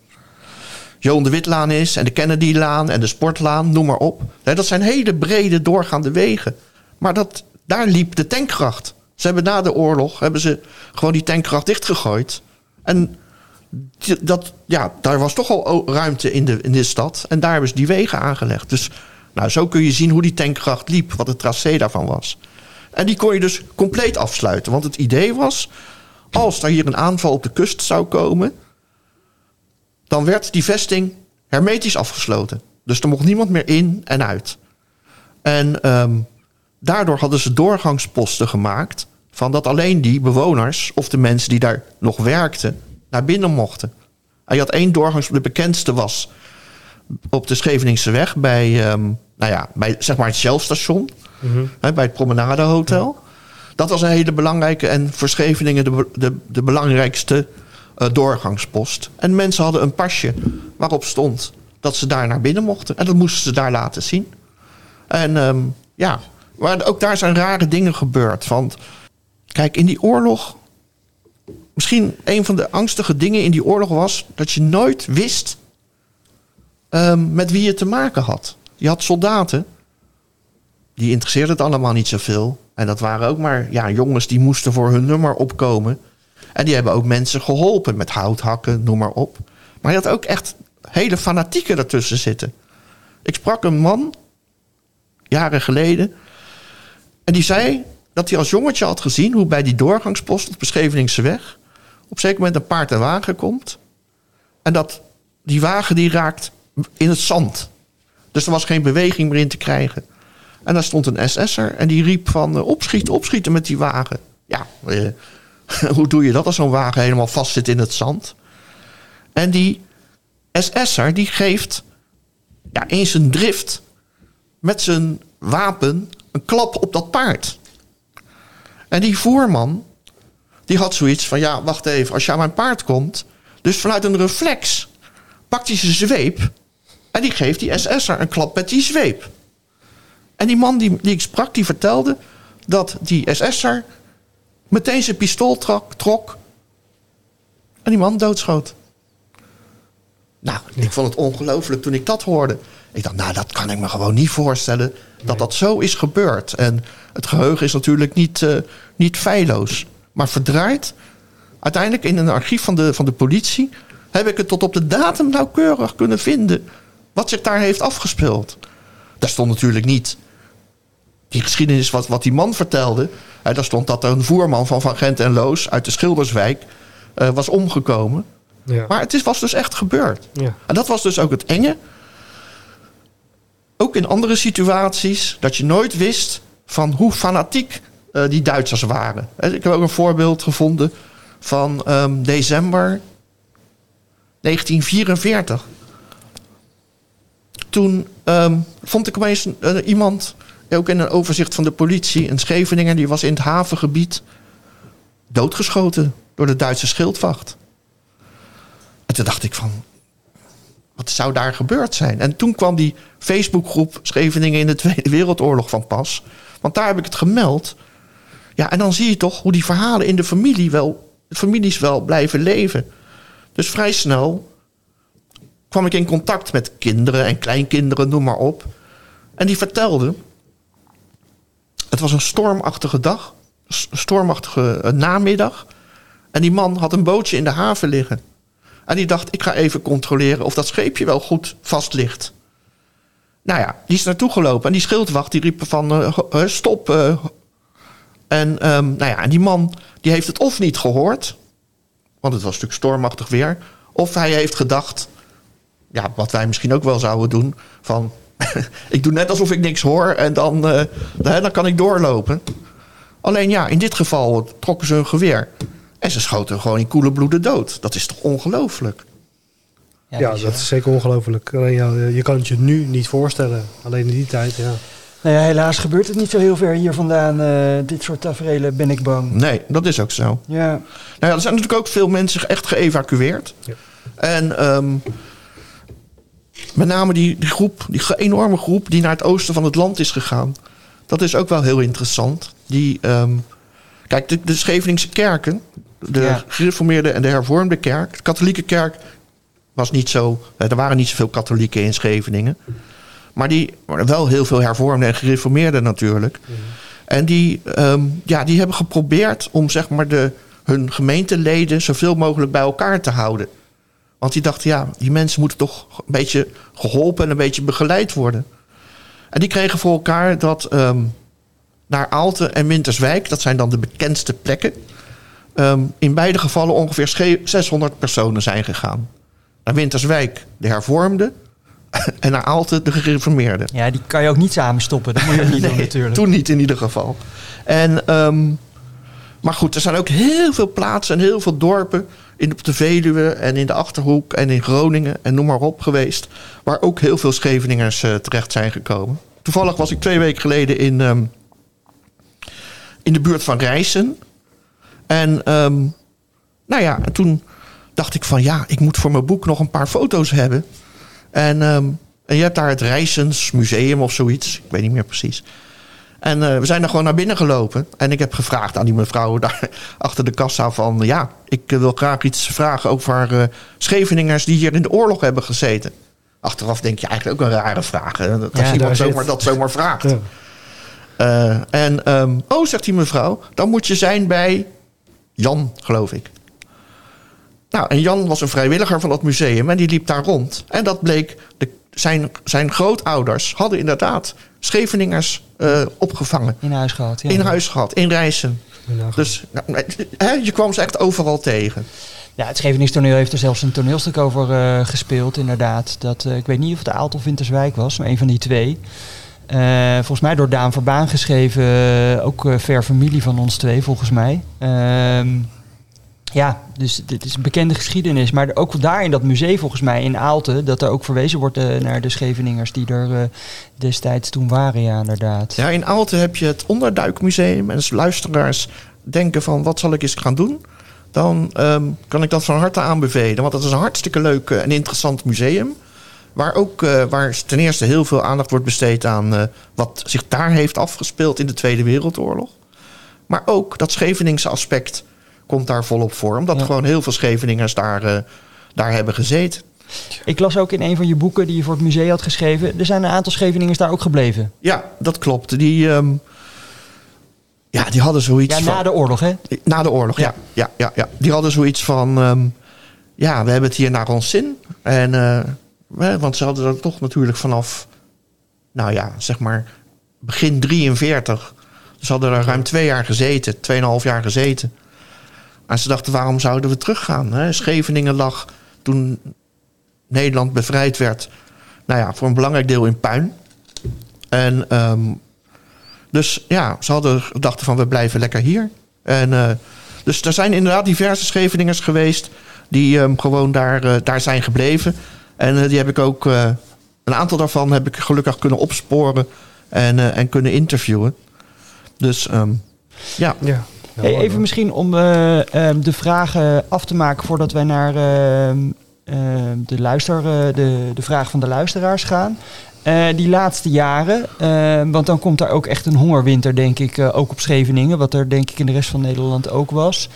Johan de Witlaan is en de Kennedylaan en de Sportlaan, noem maar op. Dat zijn hele brede doorgaande wegen. Maar dat, daar liep de tankgracht. Ze hebben na de oorlog hebben ze gewoon die tankgracht dichtgegooid. En dat, ja, daar was toch al ruimte in de, in de stad. En daar hebben ze die wegen aangelegd. Dus nou, zo kun je zien hoe die tankgracht liep, wat het tracé daarvan was. En die kon je dus compleet afsluiten. Want het idee was, als er hier een aanval op de kust zou komen, dan werd die vesting hermetisch afgesloten. Dus er mocht niemand meer in en uit. En ehm, daardoor hadden ze doorgangsposten gemaakt van dat alleen die bewoners of de mensen die daar nog werkten naar binnen mochten. En je had één doorgangs, de bekendste was op de Scheveningse weg bij, ehm, nou ja, bij zeg maar het Shell-station, hè, bij het Promenadehotel. Dat was een hele belangrijke en voor Scheveningen de, de, de belangrijkste eh, doorgangspost. En mensen hadden een pasje waarop stond dat ze daar naar binnen mochten. En dat moesten ze daar laten zien. En ehm, ja, maar ook daar zijn rare dingen gebeurd. Want kijk, in die oorlog. Misschien een van de angstige dingen in die oorlog was dat je nooit wist ehm, met wie je te maken had. Je had soldaten, die interesseerde het allemaal niet zoveel. En dat waren ook maar ja, jongens die moesten voor hun nummer opkomen. En die hebben ook mensen geholpen met houthakken, noem maar op. Maar je had ook echt hele fanatieken ertussen zitten. Ik sprak een man, jaren geleden. En die zei dat hij als jongetje had gezien hoe bij die doorgangspost op de Scheveningse weg... op een zeker moment een paard en wagen komt. En dat die wagen die raakt in het zand. Dus er was geen beweging meer in te krijgen. En daar stond een SS'er en die riep van eh, opschieten, opschieten met die wagen. Ja, eh, *laughs* hoe doe je dat als zo'n wagen helemaal vast zit in het zand? En die SS'er die geeft ja, in zijn drift met zijn wapen een klap op dat paard. En die voerman, die had zoiets van: ja, wacht even, als je aan mijn paard komt. Dus vanuit een reflex pakt hij zijn zweep. En die geeft die SS'er een klap met die zweep. En die man die, die ik sprak, die vertelde dat die SS'er meteen zijn pistool trok, trok en die man doodschoot. Nou, ik vond het ongelooflijk toen ik dat hoorde. Ik dacht, nou, dat kan ik me gewoon niet voorstellen dat dat zo is gebeurd. En het geheugen is natuurlijk niet, eh, niet feilloos, maar verdraaid. Uiteindelijk in een archief van de, van de politie heb ik het tot op de datum nauwkeurig kunnen vinden wat zich daar heeft afgespeeld. Daar stond natuurlijk niet die geschiedenis wat, wat die man vertelde. Hè, daar stond dat er een voerman van Van Gent en Loos uit de Schilderswijk eh, was omgekomen. Ja. Maar het is, was dus echt gebeurd. Ja. En dat was dus ook het enge. Ook in andere situaties, dat je nooit wist van hoe fanatiek eh, die Duitsers waren. Ik heb ook een voorbeeld gevonden van ehm, december 1944. Toen ehm, vond ik opeens eh, iemand, ook in een overzicht van de politie, een Scheveninger, die was in het havengebied doodgeschoten door de Duitse schildwacht. En toen dacht ik van, wat zou daar gebeurd zijn? En toen kwam die Facebookgroep Scheveningen in de Tweede Wereldoorlog van pas. Want daar heb ik het gemeld. Ja, en dan zie je toch hoe die verhalen in de familie wel, de families wel blijven leven. Dus vrij snel kwam ik in contact met kinderen en kleinkinderen, noem maar op. En die vertelden. Het was een stormachtige dag, stormachtige eh, namiddag. En die man had een bootje in de haven liggen. En die dacht, ik ga even controleren of dat scheepje wel goed vast ligt. Nou ja, die is naartoe gelopen. En die schildwacht die riep van, eh, stop. En, ehm, nou ja, en die man die heeft het of niet gehoord. Want het was natuurlijk stormachtig weer. Of hij heeft gedacht, ja, wat wij misschien ook wel zouden doen. Van, *laughs* ik doe net alsof ik niks hoor en dan, eh, dan kan ik doorlopen. Alleen ja, in dit geval trokken ze hun geweer. En ze schoten gewoon in koele bloeden dood. Dat is toch ongelooflijk? Ja, dat is zeker ongelooflijk. Alleen ja, je kan het je nu niet voorstellen. Alleen in die tijd, ja. Nou ja, helaas gebeurt het niet zo heel ver hier vandaan. eh, dit soort tafereelen ben ik bang. Nee, dat is ook zo. Ja, Nou ja, er zijn natuurlijk ook veel mensen echt geëvacueerd. Ja. En ehm, met name die, die groep, die enorme groep die naar het oosten van het land is gegaan. Dat is ook wel heel interessant. Die, ehm, kijk, de, de Scheveningse kerken, de Ja. gereformeerde en de hervormde kerk. De katholieke kerk was niet zo... eh, Er waren niet zoveel katholieken in Scheveningen. Maar die maar wel heel veel hervormde en gereformeerde natuurlijk. En die, ehm, ja, die hebben geprobeerd om zeg maar de, hun gemeenteleden zoveel mogelijk bij elkaar te houden. Want die dachten, ja, die mensen moeten toch een beetje geholpen en een beetje begeleid worden. En die kregen voor elkaar dat ehm, naar Aalten en Winterswijk, dat zijn dan de bekendste plekken, ehm, in beide gevallen ongeveer sche- 600 personen zijn gegaan. Naar Winterswijk de hervormde *laughs* en naar Aalten de gereformeerde. ja, die kan je ook niet samen stoppen. Dat moet je ook niet *laughs* doen natuurlijk. Toen niet in ieder geval. En, ehm, maar goed, er zijn ook heel veel plaatsen en heel veel dorpen in op de Veluwe en in de Achterhoek en in Groningen en noem maar op geweest. Waar ook heel veel Scheveningers eh, terecht zijn gekomen. Toevallig was ik twee weken geleden in, ehm, in de buurt van Rijssen. En ehm, nou ja, en toen dacht ik van ja, ik moet voor mijn boek nog een paar foto's hebben. En, ehm, en je hebt daar het Rijsens Museum of zoiets. Ik weet niet meer precies. En eh, we zijn er gewoon naar binnen gelopen. En ik heb gevraagd aan die mevrouw *laughs* daar achter de kassa van... ja, ik eh, wil graag iets vragen over eh, Scheveningers die hier in de oorlog hebben gezeten. Achteraf denk je eigenlijk ook een rare vraag. hè, Dat als Ja, iemand zomaar, dat zomaar vraagt. ja. En, ehm, oh, zegt die mevrouw, dan moet je zijn bij Jan, geloof ik. Nou, en Jan was een vrijwilliger van dat museum en die liep daar rond. En dat bleek, de, zijn, zijn grootouders hadden inderdaad Scheveningers eh, opgevangen. In huis gehad, ja. In huis gehad, in. Nou, Dus nou, je kwam ze echt overal tegen. Ja, het Scheveningstoneel heeft er zelfs een toneelstuk over eh, gespeeld, inderdaad. Dat, eh, ik weet niet of het Aalten of Winterswijk was, maar een van die twee. Volgens mij door Daan Verbaan geschreven, ook ver familie van ons twee, volgens mij. Ja, dus dit is een bekende geschiedenis. Maar ook daar in dat museum, volgens mij, in Aalten, dat er ook verwezen wordt eh, naar de Scheveningers die er eh, destijds toen waren, ja, inderdaad. Ja, in Aalten heb je het Onderduikmuseum. En als luisteraars denken van wat zal ik eens gaan doen, dan ehm, kan ik dat van harte aanbevelen. Want het is een hartstikke leuk eh, en interessant museum. Waar ook waar ten eerste heel veel aandacht wordt besteed aan wat zich daar heeft afgespeeld in de Tweede Wereldoorlog. Maar ook dat Scheveningse aspect komt daar volop voor. Omdat Ja. gewoon heel veel Scheveningers daar, eh, daar hebben gezeten. Ik las ook in een van je boeken die je voor het museum had geschreven. Er zijn een aantal Scheveningers daar ook gebleven. Ja, dat klopt. Die, ehm, ja, die hadden zoiets Ja, van... na de oorlog, hè? Na de oorlog, ja. ja, ja, ja. Die hadden zoiets van... ehm, ja, we hebben het hier naar ons zin. En, eh, want ze hadden er toch natuurlijk vanaf... Nou ja, zeg maar... Begin 43. Ze hadden er ruim twee jaar gezeten. Tweeënhalf jaar gezeten. En ze dachten, waarom zouden we teruggaan? Hè? Scheveningen lag toen Nederland bevrijd werd... Nou ja, voor een belangrijk deel in puin. En... ehm, dus ja, ze hadden gedacht van we blijven lekker hier. En, eh, dus er zijn inderdaad diverse Scheveningers geweest die ehm, gewoon daar, eh, daar zijn gebleven. En eh, die heb ik ook, een aantal daarvan heb ik gelukkig kunnen opsporen en, en kunnen interviewen. Dus ehm, ja, Ja. Hey, even hoor. misschien om eh, ehm, de vragen af te maken voordat wij naar ehm, ehm, de, luister, eh, de, de vraag van de luisteraars gaan. Eh, die laatste jaren, want dan komt daar ook echt een hongerwinter, denk ik, eh, ook op Scheveningen. Wat er denk ik in de rest van Nederland ook was.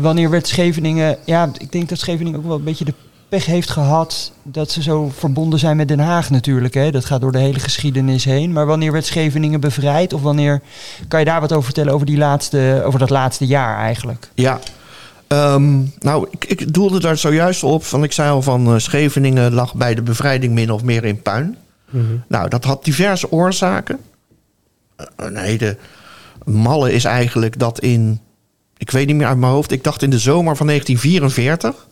Wanneer werd Scheveningen, ja, ik denk dat Scheveningen ook wel een beetje de pech heeft gehad dat ze zo verbonden zijn met Den Haag natuurlijk. Hè? Dat gaat door de hele geschiedenis heen. Maar wanneer werd Scheveningen bevrijd? Of wanneer kan je daar wat over vertellen over, die laatste, over dat laatste jaar eigenlijk? ja. Ehm, nou, ik, ik doelde daar zojuist op. Van, ik zei al van eh, Scheveningen lag bij de bevrijding min of meer in puin. Mhm. Nou, dat had diverse oorzaken. Eh, Een hele malle is eigenlijk dat in, ik weet niet meer uit mijn hoofd, ik dacht in de zomer van 1944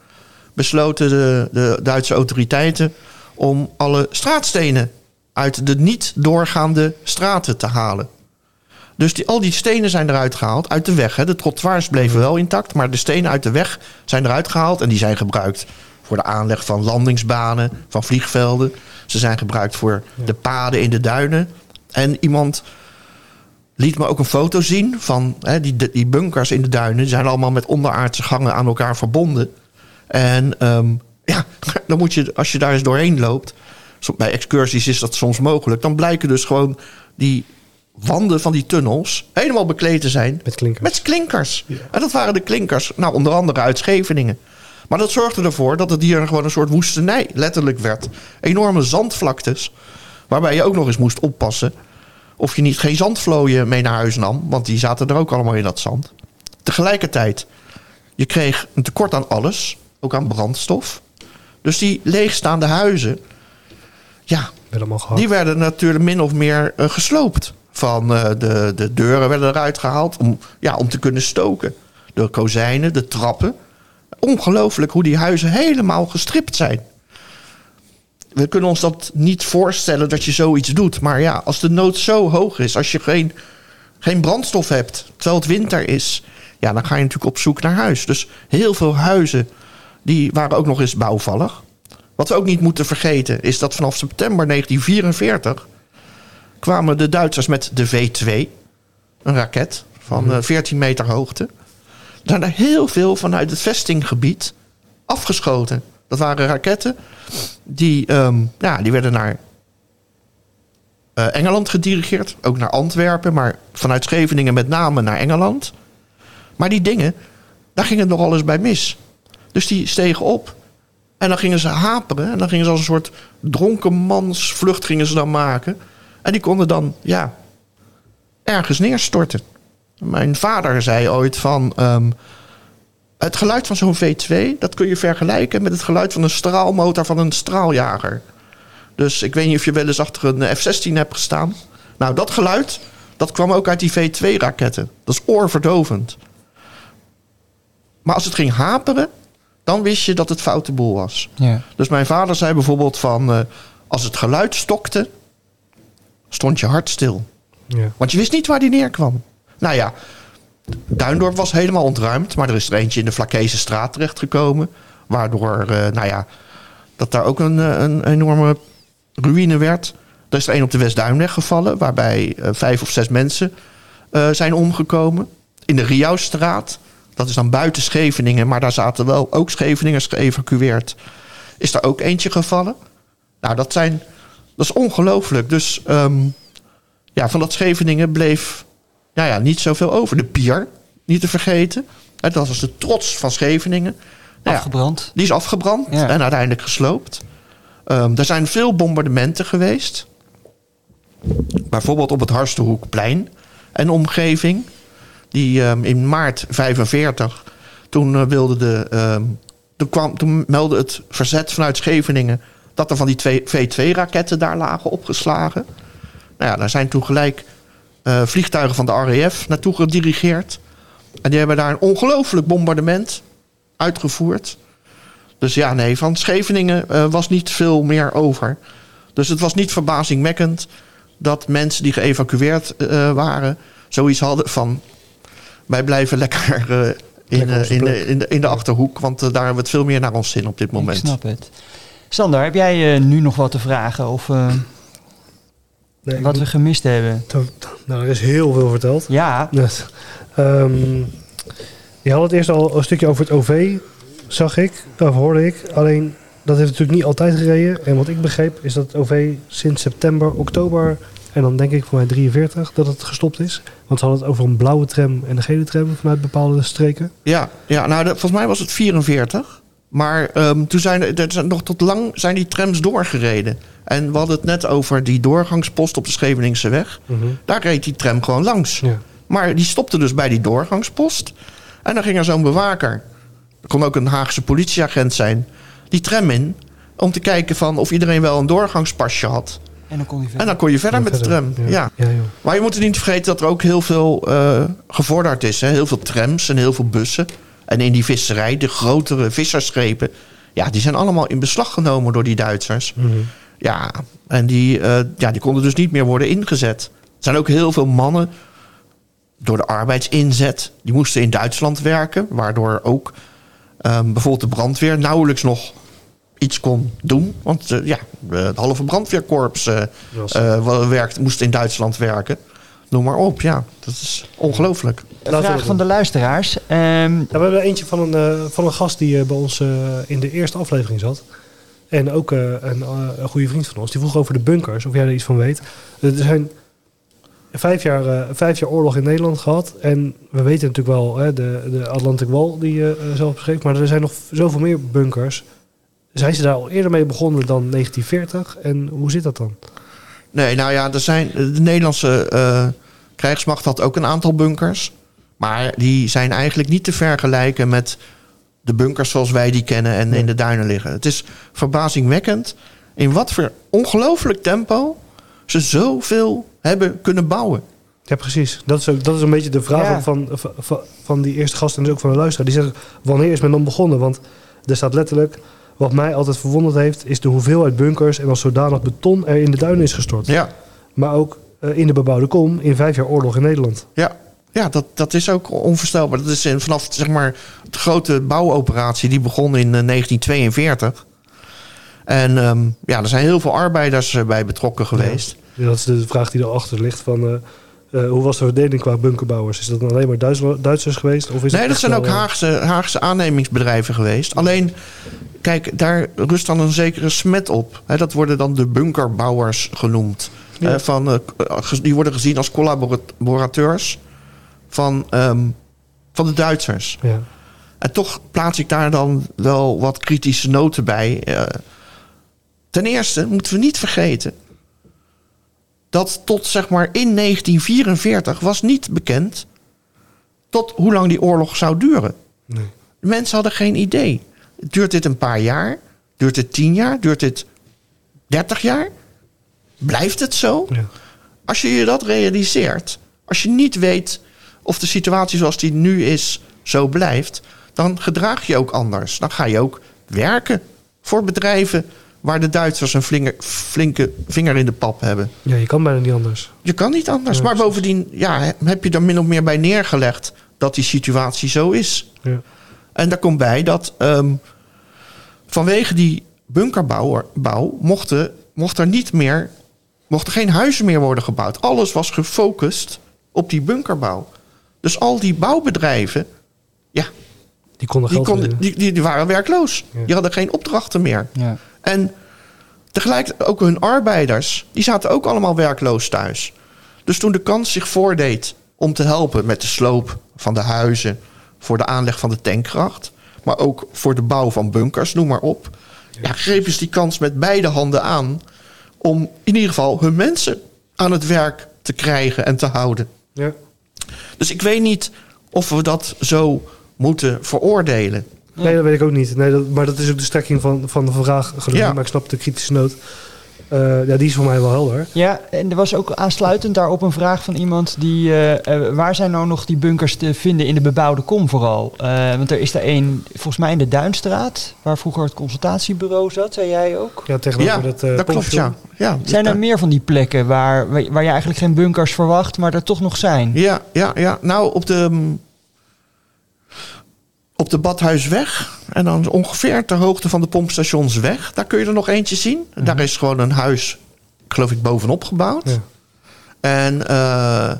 besloten de, de Duitse autoriteiten om alle straatstenen uit de niet doorgaande straten te halen. Dus die, al die stenen zijn eruit gehaald, uit de weg. Hè. De trottoirs bleven wel intact, maar de stenen uit de weg zijn eruit gehaald. En die zijn gebruikt voor de aanleg van landingsbanen, van vliegvelden. Ze zijn gebruikt voor de paden in de duinen. En iemand liet me ook een foto zien van hè, die, die bunkers in de duinen. Die zijn allemaal met onderaardse gangen aan elkaar verbonden. En ehm, ja, *laughs* dan moet je, als je daar eens doorheen loopt... bij excursies is dat soms mogelijk... dan blijken dus gewoon die wanden van die tunnels... helemaal bekleed te zijn Met klinkers. met klinkers. En dat waren de klinkers, nou onder andere uit Scheveningen. Maar dat zorgde ervoor dat het hier gewoon een soort woestenij letterlijk werd. Enorme zandvlaktes, waarbij je ook nog eens moest oppassen... of je niet geen zandvlooien mee naar huis nam... want die zaten er ook allemaal in dat zand. Tegelijkertijd, je kreeg een tekort aan alles, ook aan brandstof. Dus die leegstaande huizen, ja, die werden natuurlijk min of meer eh, gesloopt. Van eh, de, de deuren werden eruit gehaald om, ja, om te kunnen stoken. De kozijnen, de trappen. Ongelooflijk hoe die huizen helemaal gestript zijn. We kunnen ons dat niet voorstellen dat je zoiets doet. Maar ja, als de nood zo hoog is, als je geen, geen brandstof hebt, terwijl het winter is, ja, dan ga je natuurlijk op zoek naar huis. Dus heel veel huizen die waren ook nog eens bouwvallig. Wat we ook niet moeten vergeten is dat vanaf september 1944 kwamen de Duitsers met de V2, een raket van eh, 14 meter hoogte. Daar zijn er heel veel vanuit het vestinggebied afgeschoten. Dat waren raketten die, ehm, ja, die werden naar eh, Engeland gedirigeerd, ook naar Antwerpen, maar vanuit Scheveningen met name naar Engeland. Maar die dingen, daar ging het nogal eens bij mis. Dus die stegen op en dan gingen ze haperen. En dan gingen ze als een soort dronkenmansvlucht gingen ze dan maken. En die konden dan, ja, ergens neerstorten. Mijn vader zei ooit van... ehm, het geluid van zo'n V2, dat kun je vergelijken met het geluid van een straalmotor van een straaljager. Dus ik weet niet of je wel eens achter een F-16 hebt gestaan. Nou, dat geluid, dat kwam ook uit die V2-raketten. Dat is oorverdovend. Maar als het ging haperen, dan wist je dat het foute boel was. Ja. Dus mijn vader zei bijvoorbeeld van... eh, als het geluid stokte, stond je hart stil. Ja. Want je wist niet waar die neerkwam. Nou ja, Duindorp was helemaal ontruimd. Maar er is er eentje in de Vlakese straat terechtgekomen. Waardoor, eh, nou ja, dat daar ook een, eh, een enorme ruïne werd. Er is er een op de Westduinweg gevallen. Waarbij vijf of zes mensen eh, zijn omgekomen. in de Riauwstraat. Dat is dan buiten Scheveningen, maar daar zaten wel ook Scheveningers geëvacueerd. Is daar ook eentje gevallen? Nou, dat zijn. Dat is ongelooflijk. Dus ehm, ja, van dat Scheveningen bleef ja, ja, niet zoveel over. De pier, niet te vergeten. Dat was de trots van Scheveningen. Nou ja, Afgebrand. die is afgebrand Ja. en uiteindelijk gesloopt. Ehm, er zijn veel bombardementen geweest. Bijvoorbeeld op het Harstenhoekplein en omgeving. Die ehm, in maart 45, toen eh, wilde de. ehm, toen, kwam, toen meldde het verzet vanuit Scheveningen dat er van die twee V2-raketten daar lagen opgeslagen. Nou ja, daar zijn toen gelijk eh, vliegtuigen van de RAF naartoe gedirigeerd. En die hebben daar een ongelooflijk bombardement uitgevoerd. Dus ja, nee, van Scheveningen eh, was niet veel meer over. Dus het was niet verbazingwekkend dat mensen die geëvacueerd waren... zoiets hadden van... wij blijven lekker eh, in, Lekker eh, in, de, in, de, in de Achterhoek... want eh, daar hebben we het veel meer naar ons zin op dit Ik moment. snap het. Sander, heb jij nu nog wat te vragen of eh, *clears throat* Nee, ik wat we gemist hebben? Nou, er is heel veel verteld. Ja, Net. Ehm, je had het eerst al een stukje over het OV, zag ik, of hoorde ik. Alleen, dat heeft natuurlijk niet altijd gereden. En wat ik begreep is dat het OV sinds september, oktober... en dan denk ik voor mij 43 dat het gestopt is. Want ze hadden het over een blauwe tram en een gele tram vanuit bepaalde streken. Ja, ja nou, de- volgens mij was het 44. Maar ehm, toen zijn er, zijn nog tot lang zijn die trams doorgereden. En we hadden het net over die doorgangspost op de Scheveningse weg. Daar reed die tram gewoon langs. Ja. Maar die stopte dus bij die doorgangspost. En dan ging er zo'n bewaker. Er kon ook een Haagse politieagent zijn. Die tram in. Om te kijken van of iedereen wel een doorgangspasje had. En dan kon En verder. dan kon je verder met de tram. Ja. Ja, joh. Maar je moet er niet vergeten dat er ook heel veel eh, gevorderd is. Hè? Heel veel trams en heel veel bussen. En in die visserij, de grotere vissersschepen... ja, die zijn allemaal in beslag genomen door die Duitsers. Mhm. Ja, en die, eh, ja, die konden dus niet meer worden ingezet. Er zijn ook heel veel mannen door de arbeidsinzet... die moesten in Duitsland werken... waardoor ook ehm, bijvoorbeeld de brandweer nauwelijks nog iets kon doen. Want eh, ja, het halve brandweerkorps eh, eh, werkt, moest in Duitsland werken. Noem maar op, ja. Dat is ongelooflijk. Een vraag van de luisteraars. Ehm, Ja, we hebben eentje van een, eh, van een gast die eh, bij ons eh, in de eerste aflevering zat. En ook eh, een, eh, een goede vriend van ons. Die vroeg over de bunkers, of jij er iets van weet. Er zijn vijf jaar, eh, vijf jaar oorlog in Nederland gehad. En we weten natuurlijk wel hè, de, de Atlantic Wall die je eh, zelf beschreef. Maar er zijn nog zoveel meer bunkers. Zijn ze daar al eerder mee begonnen dan 1940? En hoe zit dat dan? Nee, nou ja, er zijn, de Nederlandse eh, krijgsmacht had ook een aantal bunkers. Maar die zijn eigenlijk niet te vergelijken met de bunkers zoals wij die kennen en in de duinen liggen. Het is verbazingwekkend in wat voor ongelooflijk tempo ze zoveel hebben kunnen bouwen. Ja, precies. Dat is, ook, dat is een beetje de vraag Ja. van, van, van die eerste gast en dus ook van de luisteraar. Die zeggen, wanneer is men dan begonnen? Want er staat letterlijk, wat mij altijd verwonderd heeft... is de hoeveelheid bunkers en als zodanig beton er in de duinen is gestort. Ja, Maar ook eh, in de bebouwde kom in vijf jaar oorlog in Nederland. Ja, ja dat, dat is ook onvoorstelbaar. Dat is in, vanaf zeg maar, de grote bouwoperatie die begon in eh, 1942. En ehm, ja, er zijn heel veel arbeiders eh, bij betrokken geweest. Ja, dat is de vraag die erachter ligt van... eh, eh, hoe was de verdeling qua bunkerbouwers? Is dat dan alleen maar Duitsers, Duitsers geweest? Of is Nee, dat zijn ook eh, Haagse, Haagse aannemingsbedrijven geweest. Alleen, kijk, daar rust dan een zekere smet op. Dat worden dan de bunkerbouwers genoemd. Ja. Eh, van, die worden gezien als collaborateurs van, ehm, van de Duitsers. Ja. En toch plaats ik daar dan wel wat kritische noten bij. Ten eerste moeten we niet vergeten dat tot zeg maar in 1944 was niet bekend tot hoe lang die oorlog zou duren. Nee. De mensen hadden geen idee. Duurt dit een paar jaar? Duurt dit tien jaar? Duurt dit dertig jaar? Blijft het zo? Ja. Als je je dat realiseert, als je niet weet of de situatie zoals die nu is zo blijft, dan gedraag je ook anders. Dan ga je ook werken voor bedrijven waar de Duitsers een flinke, flinke vinger in de pap hebben. ja, je kan bijna niet anders. Je kan niet anders. Ja, maar bovendien ja, heb je er min of meer bij neergelegd dat die situatie zo is. Ja. En daar komt bij dat ehm, vanwege die bunkerbouw bouw mochten, mocht er niet meer, mochten geen huizen meer worden gebouwd. Alles was gefocust op die bunkerbouw. Dus al die bouwbedrijven, ja, Die konden die, konden, die, die, die waren werkloos. Ja. Die hadden geen opdrachten meer. Ja. En tegelijk ook hun arbeiders, die zaten ook allemaal werkloos thuis. Dus toen de kans zich voordeed om te helpen met de sloop van de huizen, voor de aanleg van de tankkracht, maar ook voor de bouw van bunkers, noem maar op, ja, grepen ze die kans met beide handen aan om in ieder geval hun mensen aan het werk te krijgen en te houden. Ja. Dus ik weet niet of we dat zo moeten veroordelen. Nee, dat weet ik ook niet. Nee, dat, maar dat is ook de strekking van, van de vraag. Gelukkig, Ja. Maar ik snap de kritische noot. Eh, ja, die is voor mij wel helder. Ja, en er was ook aansluitend daarop een vraag van iemand die... eh, eh, waar zijn nou nog die bunkers te vinden in de bebouwde kom vooral? Eh, want er is er een, volgens mij in de Duinstraat... waar vroeger het consultatiebureau zat, zei jij ook. Ja, tegenover Ja, dat, eh, dat klopt, ja. ja Zijn er daar- meer van die plekken waar, waar waar je eigenlijk geen bunkers verwacht... maar er toch nog zijn? Ja, ja, ja. Nou, op de, mm, op de Badhuisweg. En dan ongeveer ter hoogte van de pompstationsweg. Daar kun je er nog eentje zien. Daar is gewoon een huis, geloof ik, bovenop gebouwd. Ja. En eh,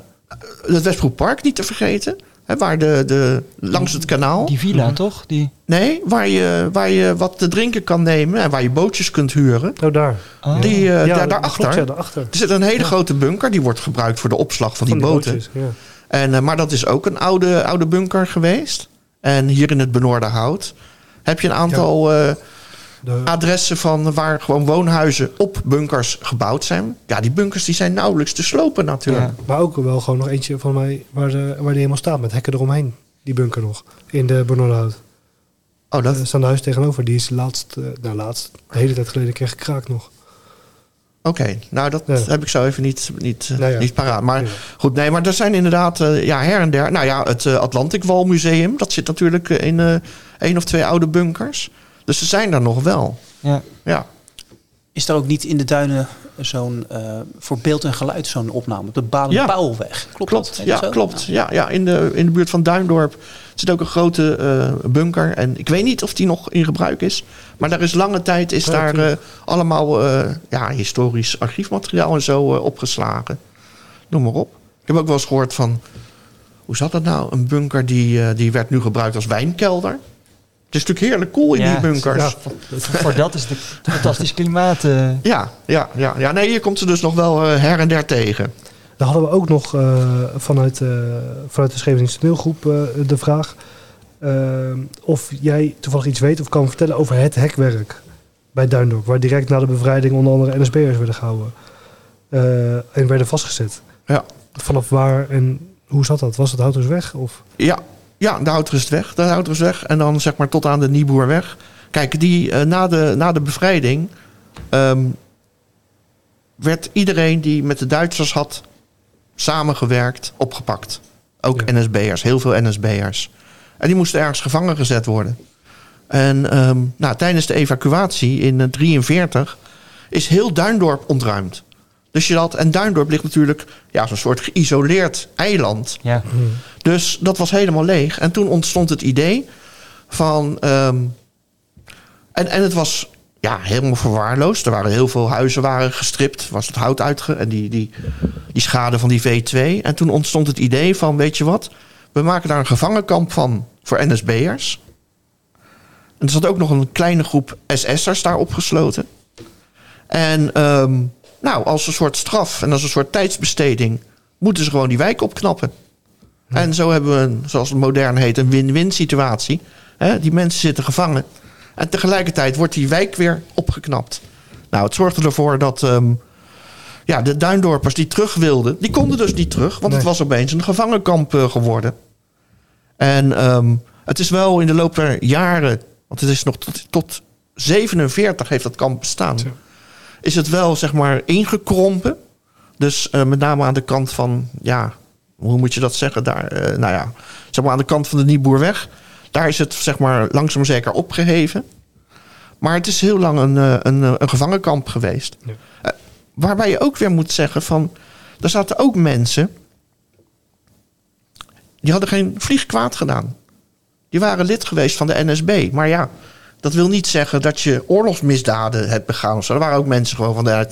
het Westbroekpark niet te vergeten. Hè, waar de, de, langs het kanaal. Die villa, toch? Die, Nee, waar je, waar je wat te drinken kan nemen. En waar je bootjes kunt huren. Oh, daar. oh. Die, eh, ja, daar, daarachter. klopt, ja, daarachter. Er zit een hele grote bunker. Die wordt gebruikt voor de opslag van die, boten. bootjes, ja. En, eh, maar dat is ook een oude, oude bunker geweest. En hier in het Benoorde Hout heb je een aantal eh, De, adressen van waar gewoon woonhuizen op bunkers gebouwd zijn. Ja, die bunkers die zijn nauwelijks te slopen natuurlijk. Ja. maar ook wel gewoon nog eentje van mij waar, de, waar die helemaal staat met hekken eromheen. Die bunker nog. In de Bernardhout. Oh, Dat dat, staan de huis tegenover. Die is laatst, eh, nou laatst, de hele tijd geleden kreeg gekraakt nog. Oké, nou dat Ja. heb ik zo even niet, niet, Nou ja. niet paraat. Maar Ja. goed, nee, maar er zijn inderdaad eh, ja, her en der. Nou ja, het eh, Atlantic Wall Museum, dat zit natuurlijk eh, in eh één of twee oude bunkers. Dus ze zijn daar nog wel. Ja. Ja, Is er ook niet in de duinen zo'n eh, voor beeld en geluid zo'n opname op de Baden-Powelweg? Klopt, klopt. dat? Ja, zo? klopt. Ja, ja in, de, in de buurt van Duindorp zit ook een grote eh, bunker. En ik weet niet of die nog in gebruik is. Maar daar is lange tijd is daar eh, allemaal ja, historisch archiefmateriaal en zo opgeslagen. Noem maar op. Ik heb ook wel eens gehoord van... Hoe zat dat nou? Een bunker die, die werd nu gebruikt als wijnkelder. Het is natuurlijk heerlijk cool in Ja, die bunkers. ja. Ja. Voor dat is het een fantastisch klimaat. eh. Ja, ja, ja, Nee, je komt ze dus nog wel eh, her en der tegen. Dan hadden we ook nog eh, vanuit, eh, vanuit de Scheveningse toneelgroep eh, de vraag... of jij toevallig iets weet of kan vertellen over het hekwerk bij Duindorp. Waar direct na de bevrijding onder andere NSB'ers werden gehouden. eh, en werden vastgezet. Ja. Vanaf waar en hoe zat dat? Was het Houtersweg? Of? Ja, ja de Houtersweg. De Houtersweg. En dan zeg maar tot aan de Nieboerweg. Kijk, die, eh, na, de, na de bevrijding... ehm, werd iedereen die met de Duitsers had samengewerkt opgepakt. Ook Ja. NSB'ers, heel veel NSB'ers. En die moesten ergens gevangen gezet worden. En ehm, nou, tijdens de evacuatie in 1943 is heel Duindorp ontruimd. Dus je had, en Duindorp ligt natuurlijk ja, zo'n soort geïsoleerd eiland. ja. Dus dat was helemaal leeg. En toen ontstond het idee van. ehm, en, en het was ja, helemaal verwaarloosd. Er waren heel veel huizen waren gestript. Was het hout uitge. En die, die, die schade van die V2. En toen ontstond het idee van: weet je wat? We maken daar een gevangenkamp van voor NSB'ers. En er zat ook nog een kleine groep SS'ers daar opgesloten. En ehm, nou, als een soort straf en als een soort tijdsbesteding moeten ze gewoon die wijk opknappen. En zo hebben we, een, zoals het modern heet, een win-win situatie. Die mensen zitten gevangen. En tegelijkertijd wordt die wijk weer opgeknapt. Nou, het zorgde ervoor dat ehm, ja, de Duindorpers die terug wilden, die konden dus niet terug. Want het was opeens een gevangenkamp eh, geworden. En ehm, het is wel in de loop der jaren, want het is nog tot, tot 47 heeft dat kamp bestaan. Zo. Is het wel zeg maar ingekrompen. Dus eh, met name aan de kant van, ja, hoe moet je dat zeggen? Daar, eh, nou ja, zeg maar aan de kant van de Nieboerweg. Daar is het zeg maar langzaam zeker opgeheven. Maar het is heel lang een, eh, een, een gevangenkamp geweest. Ja. Waarbij je ook weer moet zeggen van... Er zaten ook mensen... Die hadden geen vlieg kwaad gedaan. Die waren lid geweest van de NSB. Maar ja, dat wil niet zeggen dat je oorlogsmisdaden hebt begaan. of zo. Er waren ook mensen gewoon van de,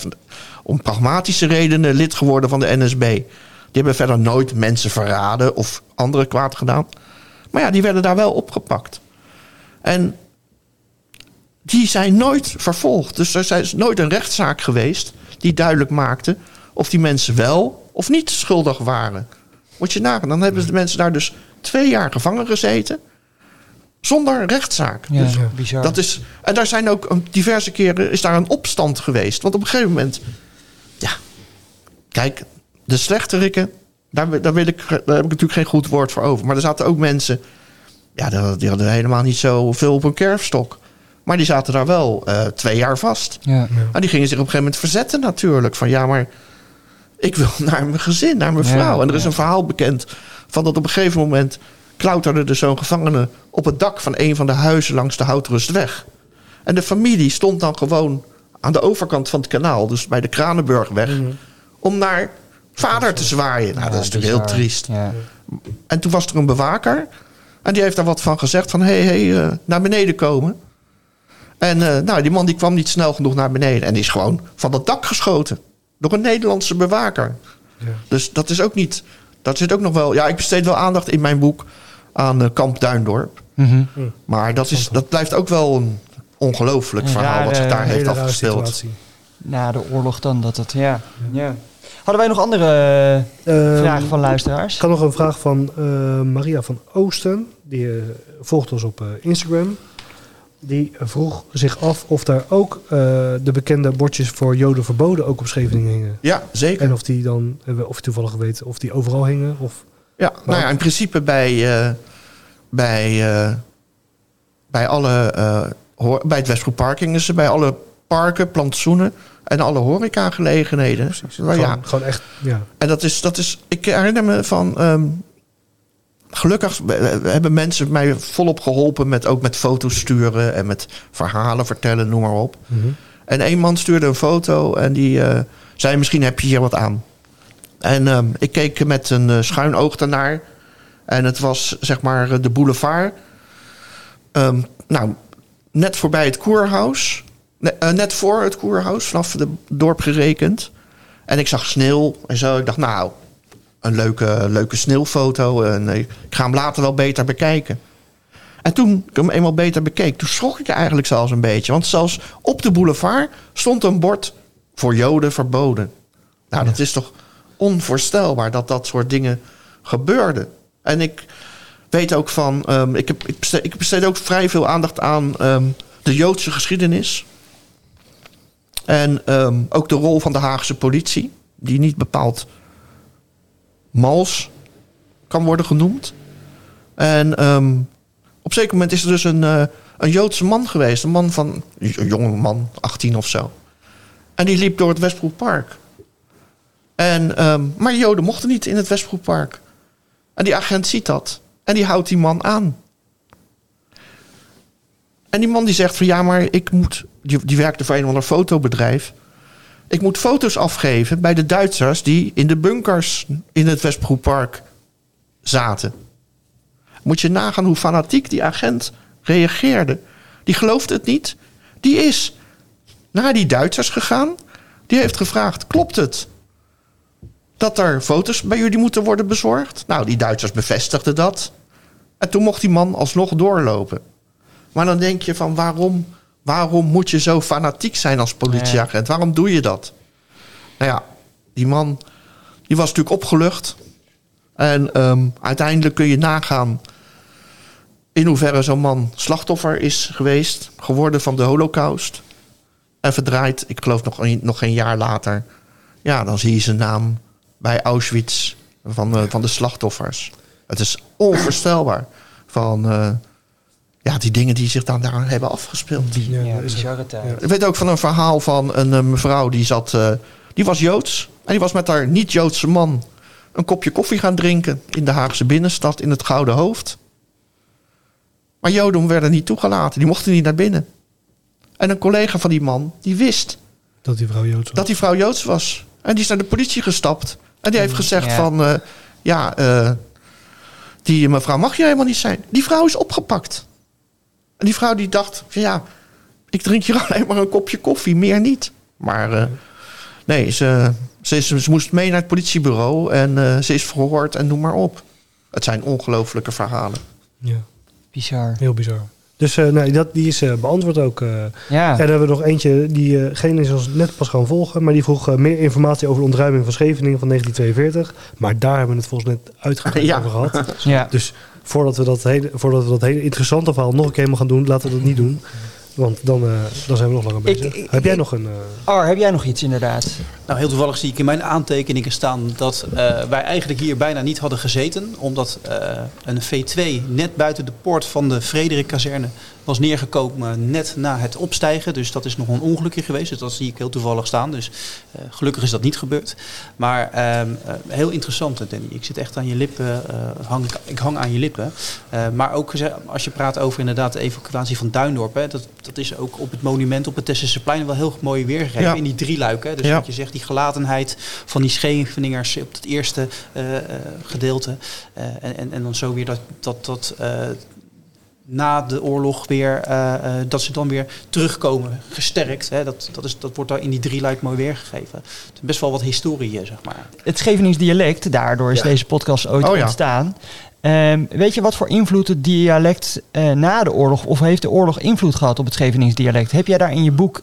om pragmatische redenen lid geworden van de NSB. Die hebben verder nooit mensen verraden of andere kwaad gedaan. Maar ja, die werden daar wel opgepakt. En die zijn nooit vervolgd. Dus er is nooit een rechtszaak geweest die duidelijk maakte of die mensen wel of niet schuldig waren. Moet je nagaan, dan hebben de mensen daar dus twee jaar gevangen gezeten zonder rechtszaak. Ja, Dus bizar. dat is, en daar zijn ook een- diverse keren is daar een opstand geweest. Want op een gegeven moment, ja, kijk, de slechterikken, daar, daar, wil ik, daar heb ik natuurlijk geen goed woord voor over. Maar er zaten ook mensen, ja, die, die hadden helemaal niet zoveel op hun kerfstok. Maar die zaten daar wel eh, twee jaar vast. ja. En die gingen zich op een gegeven moment verzetten natuurlijk. Van ja, maar ik wil *laughs* naar mijn gezin, naar mijn Ja, vrouw. en er is een verhaal bekend van dat op een gegeven moment... klauterde er zo'n gevangene op het dak van een van de huizen langs de Houtrustweg. En de familie stond dan gewoon aan de overkant van het kanaal... dus bij de Kranenburgweg... om naar vader te zwaaien. Nou, Ja, dat is natuurlijk heel triest. Ja. En toen was er een bewaker. En die heeft daar wat van gezegd. Van, hé, hey, hey, eh, naar beneden komen. En eh, nou, die man die kwam niet snel genoeg naar beneden. En die is gewoon van dat dak geschoten. Door een Nederlandse bewaker. Ja. Dus dat is ook niet... Dat zit ook nog wel... Ja, ik besteed wel aandacht in mijn boek aan eh, Kamp Duindorp. Mhm. Maar dat, is, dat blijft ook wel een ongelooflijk Een verhaal... wat zich daar heeft afgespeeld. situatie. Na de oorlog dan dat het, ja. ja. Hadden wij nog andere Ehm, vragen van luisteraars? Ik had nog een vraag van eh, Maria van Oosten. Die eh, volgt ons op eh, Instagram. Die vroeg zich af of daar ook eh, de bekende bordjes voor Joden verboden ook op Scheveningen hingen. Ja, zeker. En of die dan, eh, of je toevallig weet, of die overal hingen. Of, Ja, nou ja, in principe bij, eh, bij, eh, bij, alle, hoor- bij het Westbroek Parking is ze bij alle parken, plantsoenen en alle horecagelegenheden. precies. Gewoon, ja, gewoon echt, ja. en dat is, dat is, ik herinner me van, ehm, gelukkig hebben mensen mij volop geholpen met ook met foto's sturen en met verhalen vertellen, noem maar op. Mhm. En een man stuurde een foto en die zei: Misschien heb je hier wat aan. En ehm, ik keek met een eh, schuin oog daarnaar. En het was zeg maar eh, de boulevard. Ehm, nou, net voorbij het koerhuis. Ne- eh, net voor het koerhuis, vanaf het dorp gerekend. En ik zag sneeuw en zo. Ik dacht, nou, een leuke, leuke sneeuwfoto. En ik ga hem later wel beter bekijken. En toen ik hem eenmaal beter bekeek, toen schrok ik eigenlijk zelfs een beetje. Want zelfs op de boulevard stond een bord voor Joden verboden. Nou, dat is toch onvoorstelbaar dat dat soort dingen gebeurden. En ik weet ook van, ehm, ik, ik, besteed, ik besteed ook vrij veel aandacht aan ehm, de Joodse geschiedenis. En ehm, ook de rol van de Haagse politie, die niet bepaald mals kan worden genoemd. En op zeker moment is er dus een, eh, een Joodse man geweest. Een man van, een jonge man, 18 of zo. En die liep door het Westbroekpark. En, ehm, maar Joden mochten niet in het Westbroekpark. En die agent ziet dat. En die houdt die man aan. En die man die zegt van ja, maar ik moet... Die, werkte voor een ander fotobedrijf. Ik moet foto's afgeven bij de Duitsers die in de bunkers in het Westbroekpark zaten. Moet je nagaan hoe fanatiek die agent reageerde. Die geloofde het niet. Die is naar die Duitsers gegaan. Die heeft gevraagd: klopt het dat er foto's bij jullie moeten worden bezorgd? Nou, die Duitsers bevestigden dat. En toen mocht die man alsnog doorlopen. Maar dan denk je van waarom, waarom moet je zo fanatiek zijn als politieagent? Waarom doe je dat? Nou ja, die man die was natuurlijk opgelucht. En ehm, uiteindelijk kun je nagaan in hoeverre zo'n man slachtoffer is geweest, geworden van de holocaust. En verdraaid, ik geloof nog een, nog een jaar later. Ja, dan zie je zijn naam bij Auschwitz van, eh, van de slachtoffers. Het is onvoorstelbaar van eh, ja, die dingen die zich dan daar hebben afgespeeld. Ja, Ja, dat is bizarre tijd. Ik weet ook van een verhaal van een eh, mevrouw die zat. eh, die was Joods. En die was met haar niet-Joodse man een kopje koffie gaan drinken in de Haagse binnenstad in het Gouden Hoofd. Maar Joden werden niet toegelaten. Die mochten niet naar binnen. En een collega van die man, die wist dat die vrouw Joods was. dat die vrouw Joods was. En die is naar de politie gestapt. En die heeft gezegd Ja. van... eh, ja, eh, die mevrouw mag je helemaal niet zijn. Die vrouw is opgepakt. En die vrouw die dacht... van, Ja, ik drink hier *laughs* alleen maar een kopje koffie, meer niet. Maar eh, nee, ze, Ze, is, ze moest mee naar het politiebureau en eh, ze is verhoord en noem maar op. Het zijn ongelofelijke verhalen. Ja, Bizar. heel bizar. Dus eh, nee, dat, die is eh, beantwoord ook. eh. Ja. En dan hebben we nog eentje, diegene is ons net pas gaan volgen, maar die vroeg meer informatie over de ontruiming van Scheveningen van 1942. Maar daar hebben we het volgens net uitgebreid *laughs* Ja. over gehad. *laughs* ja. Dus voordat we, dat hele, voordat we dat hele interessante verhaal nog een keer helemaal gaan doen, laten we dat niet doen. Want dan, eh, dan zijn we nog langer bezig. ik- Heb jij ik- nog een... eh, Ar, heb jij nog iets inderdaad? Nou, heel toevallig zie ik in mijn aantekeningen staan dat eh, wij eigenlijk hier bijna niet hadden gezeten. Omdat eh, een V2 net buiten de poort van de Frederik-kazerne was neergekomen net na het opstijgen. Dus dat is nog een ongelukje geweest. Dus dat zie ik heel toevallig staan. Dus eh, gelukkig is dat niet gebeurd. Maar ehm, eh, heel interessant, Danny. Ik zit echt aan je lippen. hang, ik- ik hang aan je lippen. Maar ook als je praat over inderdaad de evacuatie van Duindorp. Hè, dat, dat is ook op het monument op het Tesselseplein wel heel mooi weergegeven. Ja. In die drie luiken. Dus Ja. wat je zegt, die gelatenheid van die Scheveningers op het eerste eh, eh, gedeelte. Eh, en, en, en dan zo weer dat, dat, dat eh, na de oorlog weer, eh, eh, dat ze dan weer terugkomen, gesterkt. Hè. Dat, dat, is, dat wordt daar in die drie luik mooi weergegeven. Het is best wel wat historie, zeg maar. Het Schevenings dialect, daardoor is Ja. deze podcast ooit Oh ja. ontstaan. Ehm, weet je wat voor invloed het dialect eh, na de oorlog, of heeft de oorlog invloed gehad op het Schevenings dialect? Heb jij daar in je boek,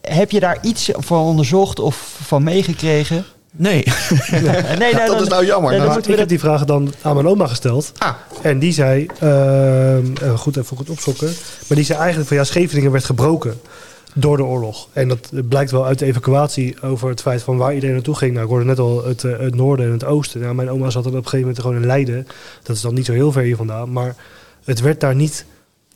heb je daar iets van onderzocht of van meegekregen? Nee, *laughs* nee, nee, dat dan- is nou jammer. nee, dan Nou, ik heb dat- die vragen dan aan mijn oma gesteld. ah, En die zei, ehm, eh, goed even goed opzoeken. Maar die zei eigenlijk van ja, Scheveningen werd gebroken door de oorlog. En dat blijkt wel uit de evacuatie over het feit van waar iedereen naartoe ging. Nou, ik hoorde net al het, eh, het noorden en het oosten. Nou, mijn oma zat dan op een gegeven moment gewoon in Leiden. Dat is dan niet zo heel ver hier vandaan. Maar het werd daar niet,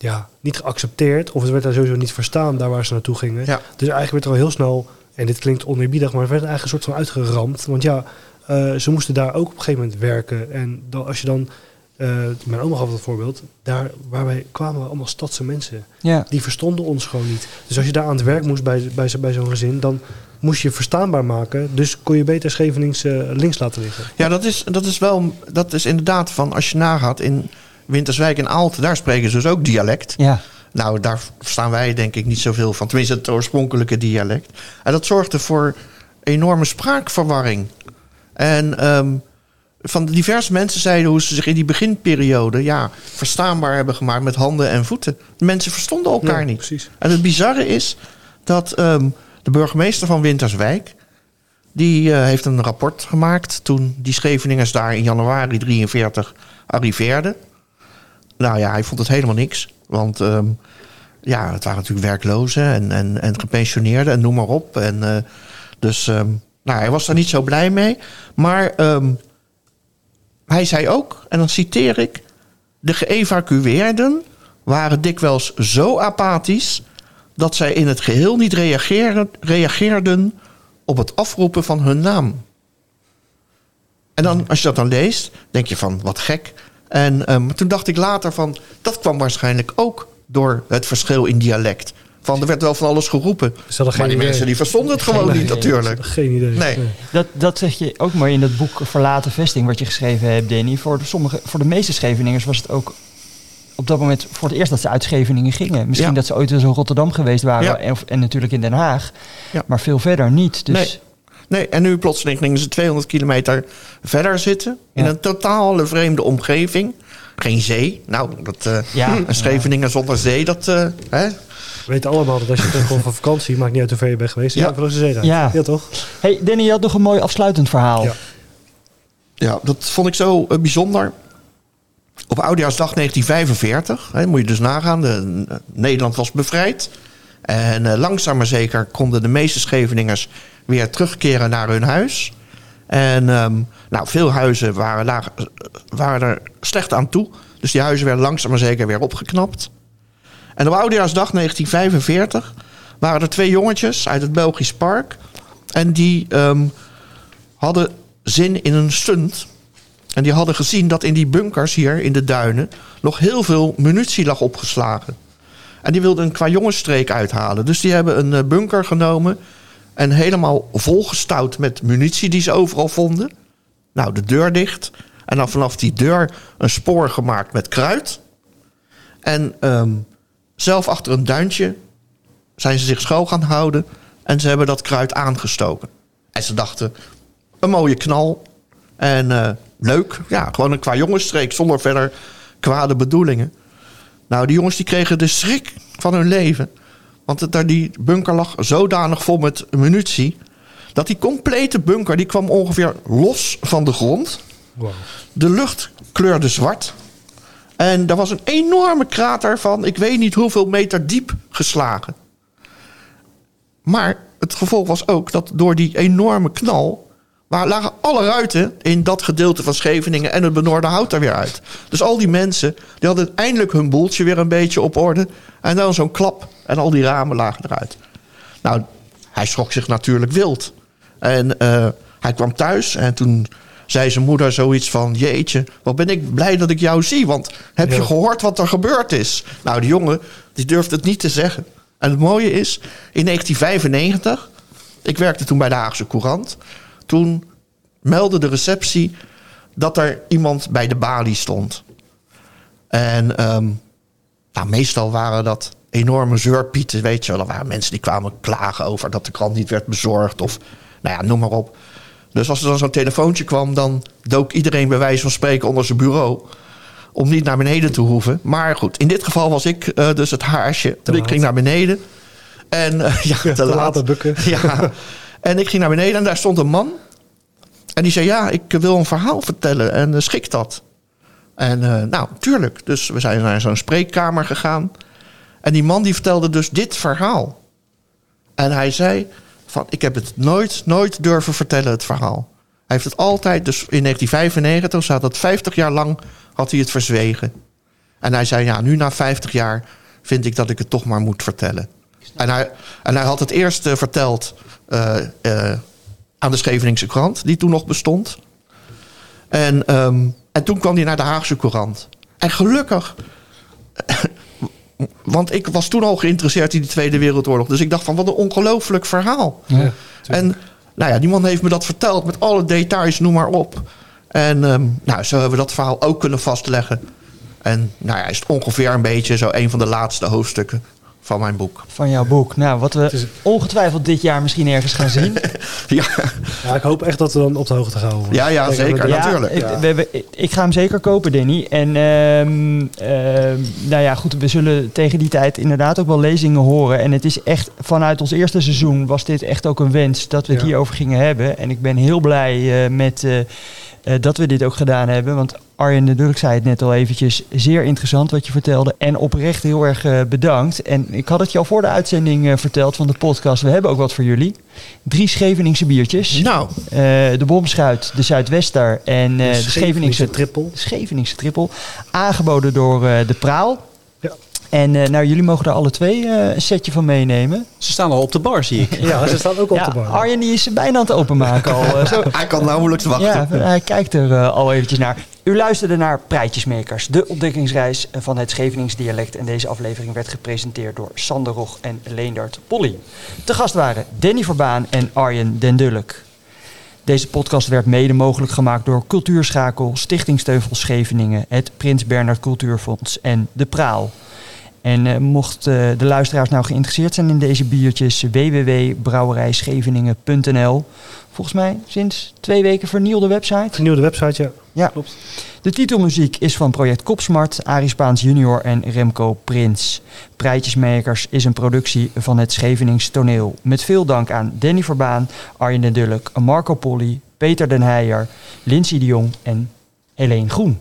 ja, niet geaccepteerd. Of het werd daar sowieso niet verstaan, daar waar ze naartoe gingen. Ja. Dus eigenlijk werd er al heel snel, en dit klinkt oneerbiedig, maar het werd eigenlijk een soort van uitgeramd. Want ja, eh, ze moesten daar ook op een gegeven moment werken. En dan, als je dan, eh, mijn oma gaf het voorbeeld, daar waar wij kwamen we allemaal stadse mensen. Ja. Die verstonden ons gewoon niet. Dus als je daar aan het werk moest bij, bij, zo- bij zo'n gezin, dan moest je verstaanbaar maken. Dus kon je beter Schevenings eh, links laten liggen. ja, dat is, dat is wel, dat is inderdaad van als je nagaat in Winterswijk en Aalten, daar spreken ze dus ook dialect. Ja. Nou, daar verstaan wij denk ik niet zoveel van. Tenminste, het oorspronkelijke dialect. En dat zorgde voor enorme spraakverwarring. En ehm, van diverse mensen zeiden hoe ze zich in die beginperiode ja, verstaanbaar hebben gemaakt met handen en voeten. De mensen verstonden elkaar Ja, niet. Precies. En het bizarre is dat ehm, de burgemeester van Winterswijk... die eh, heeft een rapport gemaakt toen die Scheveningers daar in januari 43 arriveerden. Nou ja, hij vond het helemaal niks. Want ehm, ja, het waren natuurlijk werklozen en, en, en gepensioneerden en noem maar op. En, eh, dus ehm, nou, hij was daar niet zo blij mee. Maar ehm, hij zei ook, en dan citeer ik... De geëvacueerden waren dikwijls zo apathisch... dat zij in het geheel niet reageren, reageerden op het afroepen van hun naam. En dan, als je dat dan leest, denk je van, wat gek. En ehm, toen dacht ik later van, dat kwam waarschijnlijk ook door het verschil in dialect. Van, er werd wel van alles geroepen. Maar die idee. mensen die verstonden het Geen gewoon idee. niet natuurlijk. Geen idee. Nee. Dat, dat zeg je ook mooi in dat boek Verlaten Vesting, wat je geschreven hebt, Danny. Voor de, sommige, voor de meeste Scheveningers was het ook op dat moment voor het eerst dat ze uit Scheveningen gingen. Misschien Ja. dat ze ooit eens in Rotterdam geweest waren Ja. en, of- en natuurlijk in Den Haag. Ja. Maar veel verder niet. Dus Nee. Nee, en nu plotseling gingen ze 200 kilometer verder zitten. In Ja. een totale vreemde omgeving. Geen zee. Nou, dat, eh Ja. *laughs* een Scheveningen zonder zee, dat... eh, hè? We weten allemaal dat als je terugkomt van vakantie, maakt niet uit hoe ver je bent geweest. Ja, Ja. zee rijdt. Ja. ja, toch? Hey, Danny, je had nog een mooi afsluitend verhaal. Ja. Ja, dat vond ik zo eh, bijzonder. Op Oudejaarsdag 1945, hè, moet je dus nagaan, de, Nederland was bevrijd. En eh, langzaam maar zeker konden de meeste Scheveningers weer terugkeren naar hun huis. En ehm, nou, veel huizen waren, eh, waren er slecht aan toe. Dus die huizen werden langzaam maar zeker weer opgeknapt. En op Oudejaarsdag 1945 waren er twee jongetjes uit het Belgisch Park. En die ehm, hadden zin in een stunt. En die hadden gezien dat in die bunkers hier in de duinen nog heel veel munitie lag opgeslagen. En die wilden een qua jongensstreek uithalen. Dus die hebben een eh, bunker genomen en helemaal volgestouwd met munitie die ze overal vonden. Nou, de deur dicht. En dan vanaf die deur een spoor gemaakt met kruid. En ehm, zelf achter een duintje zijn ze zich schuil gaan houden. En ze hebben dat kruid aangestoken. En ze dachten, een mooie knal. En eh, leuk, ja, gewoon een qua jongensstreek zonder verder kwade bedoelingen. Nou, die jongens die kregen de schrik van hun leven. Want het, daar die bunker lag zodanig vol met munitie... dat die complete bunker die kwam ongeveer los van de grond. Wow. De lucht kleurde zwart. En er was een enorme krater van, ik weet niet hoeveel meter diep geslagen. Maar het gevolg was ook dat door die enorme knal... Waar lagen alle ruiten in dat gedeelte van Scheveningen en het benoorde hout er weer uit. Dus al die mensen die hadden eindelijk hun boeltje weer een beetje op orde. En dan zo'n klap en al die ramen lagen eruit. Nou, hij schrok zich natuurlijk wild. En eh, hij kwam thuis en toen zei zijn moeder zoiets van... Jeetje, wat ben ik blij dat ik jou zie. Want heb je gehoord wat er gebeurd is? Nou, die jongen die durfde het niet te zeggen. En het mooie is, in 1995... Ik werkte toen bij de Haagse Courant. Toen meldde de receptie dat er iemand bij de balie stond. En ehm, nou, meestal waren dat enorme zeurpieten, weet je wel. Er waren mensen die kwamen klagen over dat de krant niet werd bezorgd. Of, nou ja, noem maar op. Dus als er dan zo'n telefoontje kwam, dan dook iedereen bij wijze van spreken onder zijn bureau. Om niet naar beneden te hoeven. Maar goed, in dit geval was ik eh, dus het haarsje. Te ik ging naar beneden. En eh, *laughs* ja, *laughs* te, te laat. laat bukken. *laughs* Ja. En ik ging naar beneden en daar stond een man. En die zei, ja, ik wil een verhaal vertellen. En uh, schik dat? En uh, nou, tuurlijk. Dus we zijn naar zo'n spreekkamer gegaan. En die man die vertelde dus dit verhaal. En hij zei van, ik heb het nooit, nooit durven vertellen, het verhaal. Hij heeft het altijd, dus in 1995, zat het 50 jaar lang, had hij het verzwegen. En hij zei, ja, nu na 50 jaar vind ik dat ik het toch maar moet vertellen. En hij, en hij had het eerst uh, verteld aan de Scheveningse krant, die toen nog bestond. En, um, en toen kwam hij naar de Haagse Courant. En gelukkig, *laughs* want ik was toen al geïnteresseerd in de Tweede Wereldoorlog. Dus ik dacht van, wat een ongelooflijk verhaal. Ja, en nou ja, die man heeft me dat verteld met alle details, noem maar op. En um, nou, zo hebben we dat verhaal ook kunnen vastleggen. En nou ja, is het ongeveer een beetje zo een van de laatste hoofdstukken van mijn boek. Van jouw boek. Nou, wat we is... ongetwijfeld dit jaar misschien ergens gaan zien. *laughs* ja. ja, ik hoop echt dat we dan op de hoogte gehouden worden. Ja, ja zeker, ja, natuurlijk. Ik, we, we, ik ga hem zeker kopen, Danny. En um, uh, nou ja, goed, we zullen tegen die tijd inderdaad ook wel lezingen horen. En het is echt, vanuit ons eerste seizoen was dit echt ook een wens dat we het Ja. hierover gingen hebben. En ik ben heel blij uh, met... Uh, uh, dat we dit ook gedaan hebben. Want Arjen de Dulk zei het net al eventjes. Zeer interessant wat je vertelde. En oprecht heel erg uh, bedankt. En ik had het je al voor de uitzending uh, verteld van de podcast. We hebben ook wat voor jullie. Drie Scheveningse biertjes. Nou. De Bomschuit, de Zuidwester en de, de Scheveningse trippel. Scheveningse trippel. Aangeboden door de Praal. En uh, nou, jullie mogen er alle twee uh, een setje van meenemen. Ze staan al op de bar, zie ik. *laughs* Ja, ze staan ook op ja, de bar. Arjen die is bijna aan het openmaken al. Uh, zo. *laughs* hij kan nauwelijks wachten. Ja, hij kijkt er uh, al eventjes naar. U luisterde naar Prijtjesmakers, de ontdekkingsreis van het Scheveningsdialect. En deze aflevering werd gepresenteerd door Sander Rog en Leendert Polly. Te gast waren Danny Verbaan en Arjen Den Dulk. Deze podcast werd mede mogelijk gemaakt door Cultuurschakel, Stichting Steuvel Scheveningen, het Prins Bernhard Cultuurfonds en De Praal. En uh, mocht uh, de luisteraars nou geïnteresseerd zijn in deze biertjes, www.brouwerijscheveningen.nl. Volgens mij sinds twee weken vernieuwde website. Vernieuwde website, ja. Ja, klopt. De titelmuziek is van project Kopsmart, Arie Spaans junior en Remco Prins. Prijtjesmakers is een productie van het Schevenings toneel. Met veel dank aan Danny Verbaan, Arjen den Dulk, Marco Polly, Peter den Heijer, Lindsay de Jong en Helene Groen.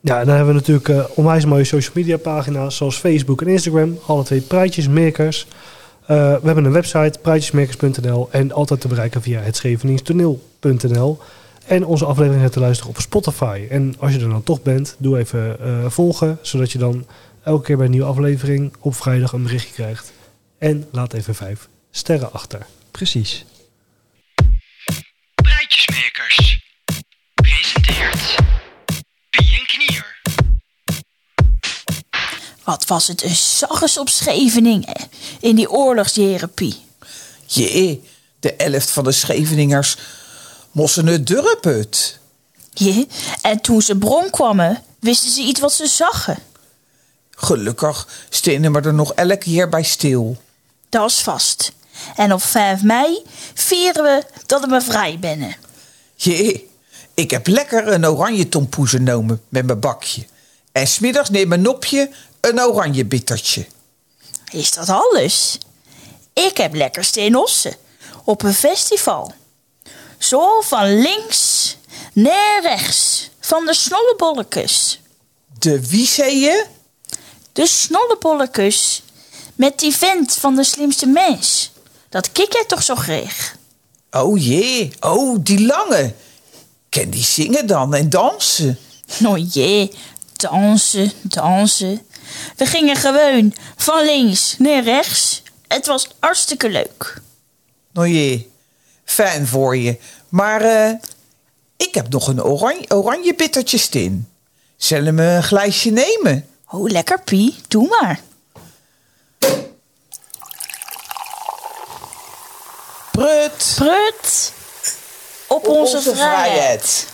Ja, dan hebben we natuurlijk uh, onwijs mooie social media pagina's zoals Facebook en Instagram. Alle twee Prijtjesmakers. Uh, we hebben een website, prijtjesmakers.nl en altijd te bereiken via het scheveningstoneel.nl. En onze aflevering hebt te luisteren op Spotify. En als je er dan toch bent, doe even uh, volgen, zodat je dan elke keer bij een nieuwe aflevering op vrijdag een berichtje krijgt. En laat even vijf sterren achter. Precies. Wat was het een zaggers op Scheveningen in die oorlogsjaren, Pie. Jee, de elft van de Scheveningers moesten het durput. Je, en toen ze bron kwamen, wisten ze iets wat ze zagen. Gelukkig stenen we er nog elke keer bij stil. Dat is vast. En op 5 mei vieren we dat we vrij binnen. Jee, ik heb lekker een oranje tompoes genomen met mijn bakje. En smiddags neem mijn nopje een oranje bittertje. Is dat alles? Ik heb lekker steenossen op een festival. Zo van links naar rechts van de snollebolletjes. De wie zei je? De snollebolletjes met die vent van de slimste mens. Dat kik jij toch zo graag? Oh jee, oh die lange. Ken die zingen dan en dansen? Nou jee, dansen, dansen. We gingen gewoon van links naar rechts. Het was hartstikke leuk. Nou jee, fijn voor je. Maar eh, ik heb nog een oranje, oranje bittertje stin. Zullen we een glijsje nemen? Oh, lekker Pie. Doe maar. Prut. Prut. Op, Op onze, onze, vrijheid. vrijheid.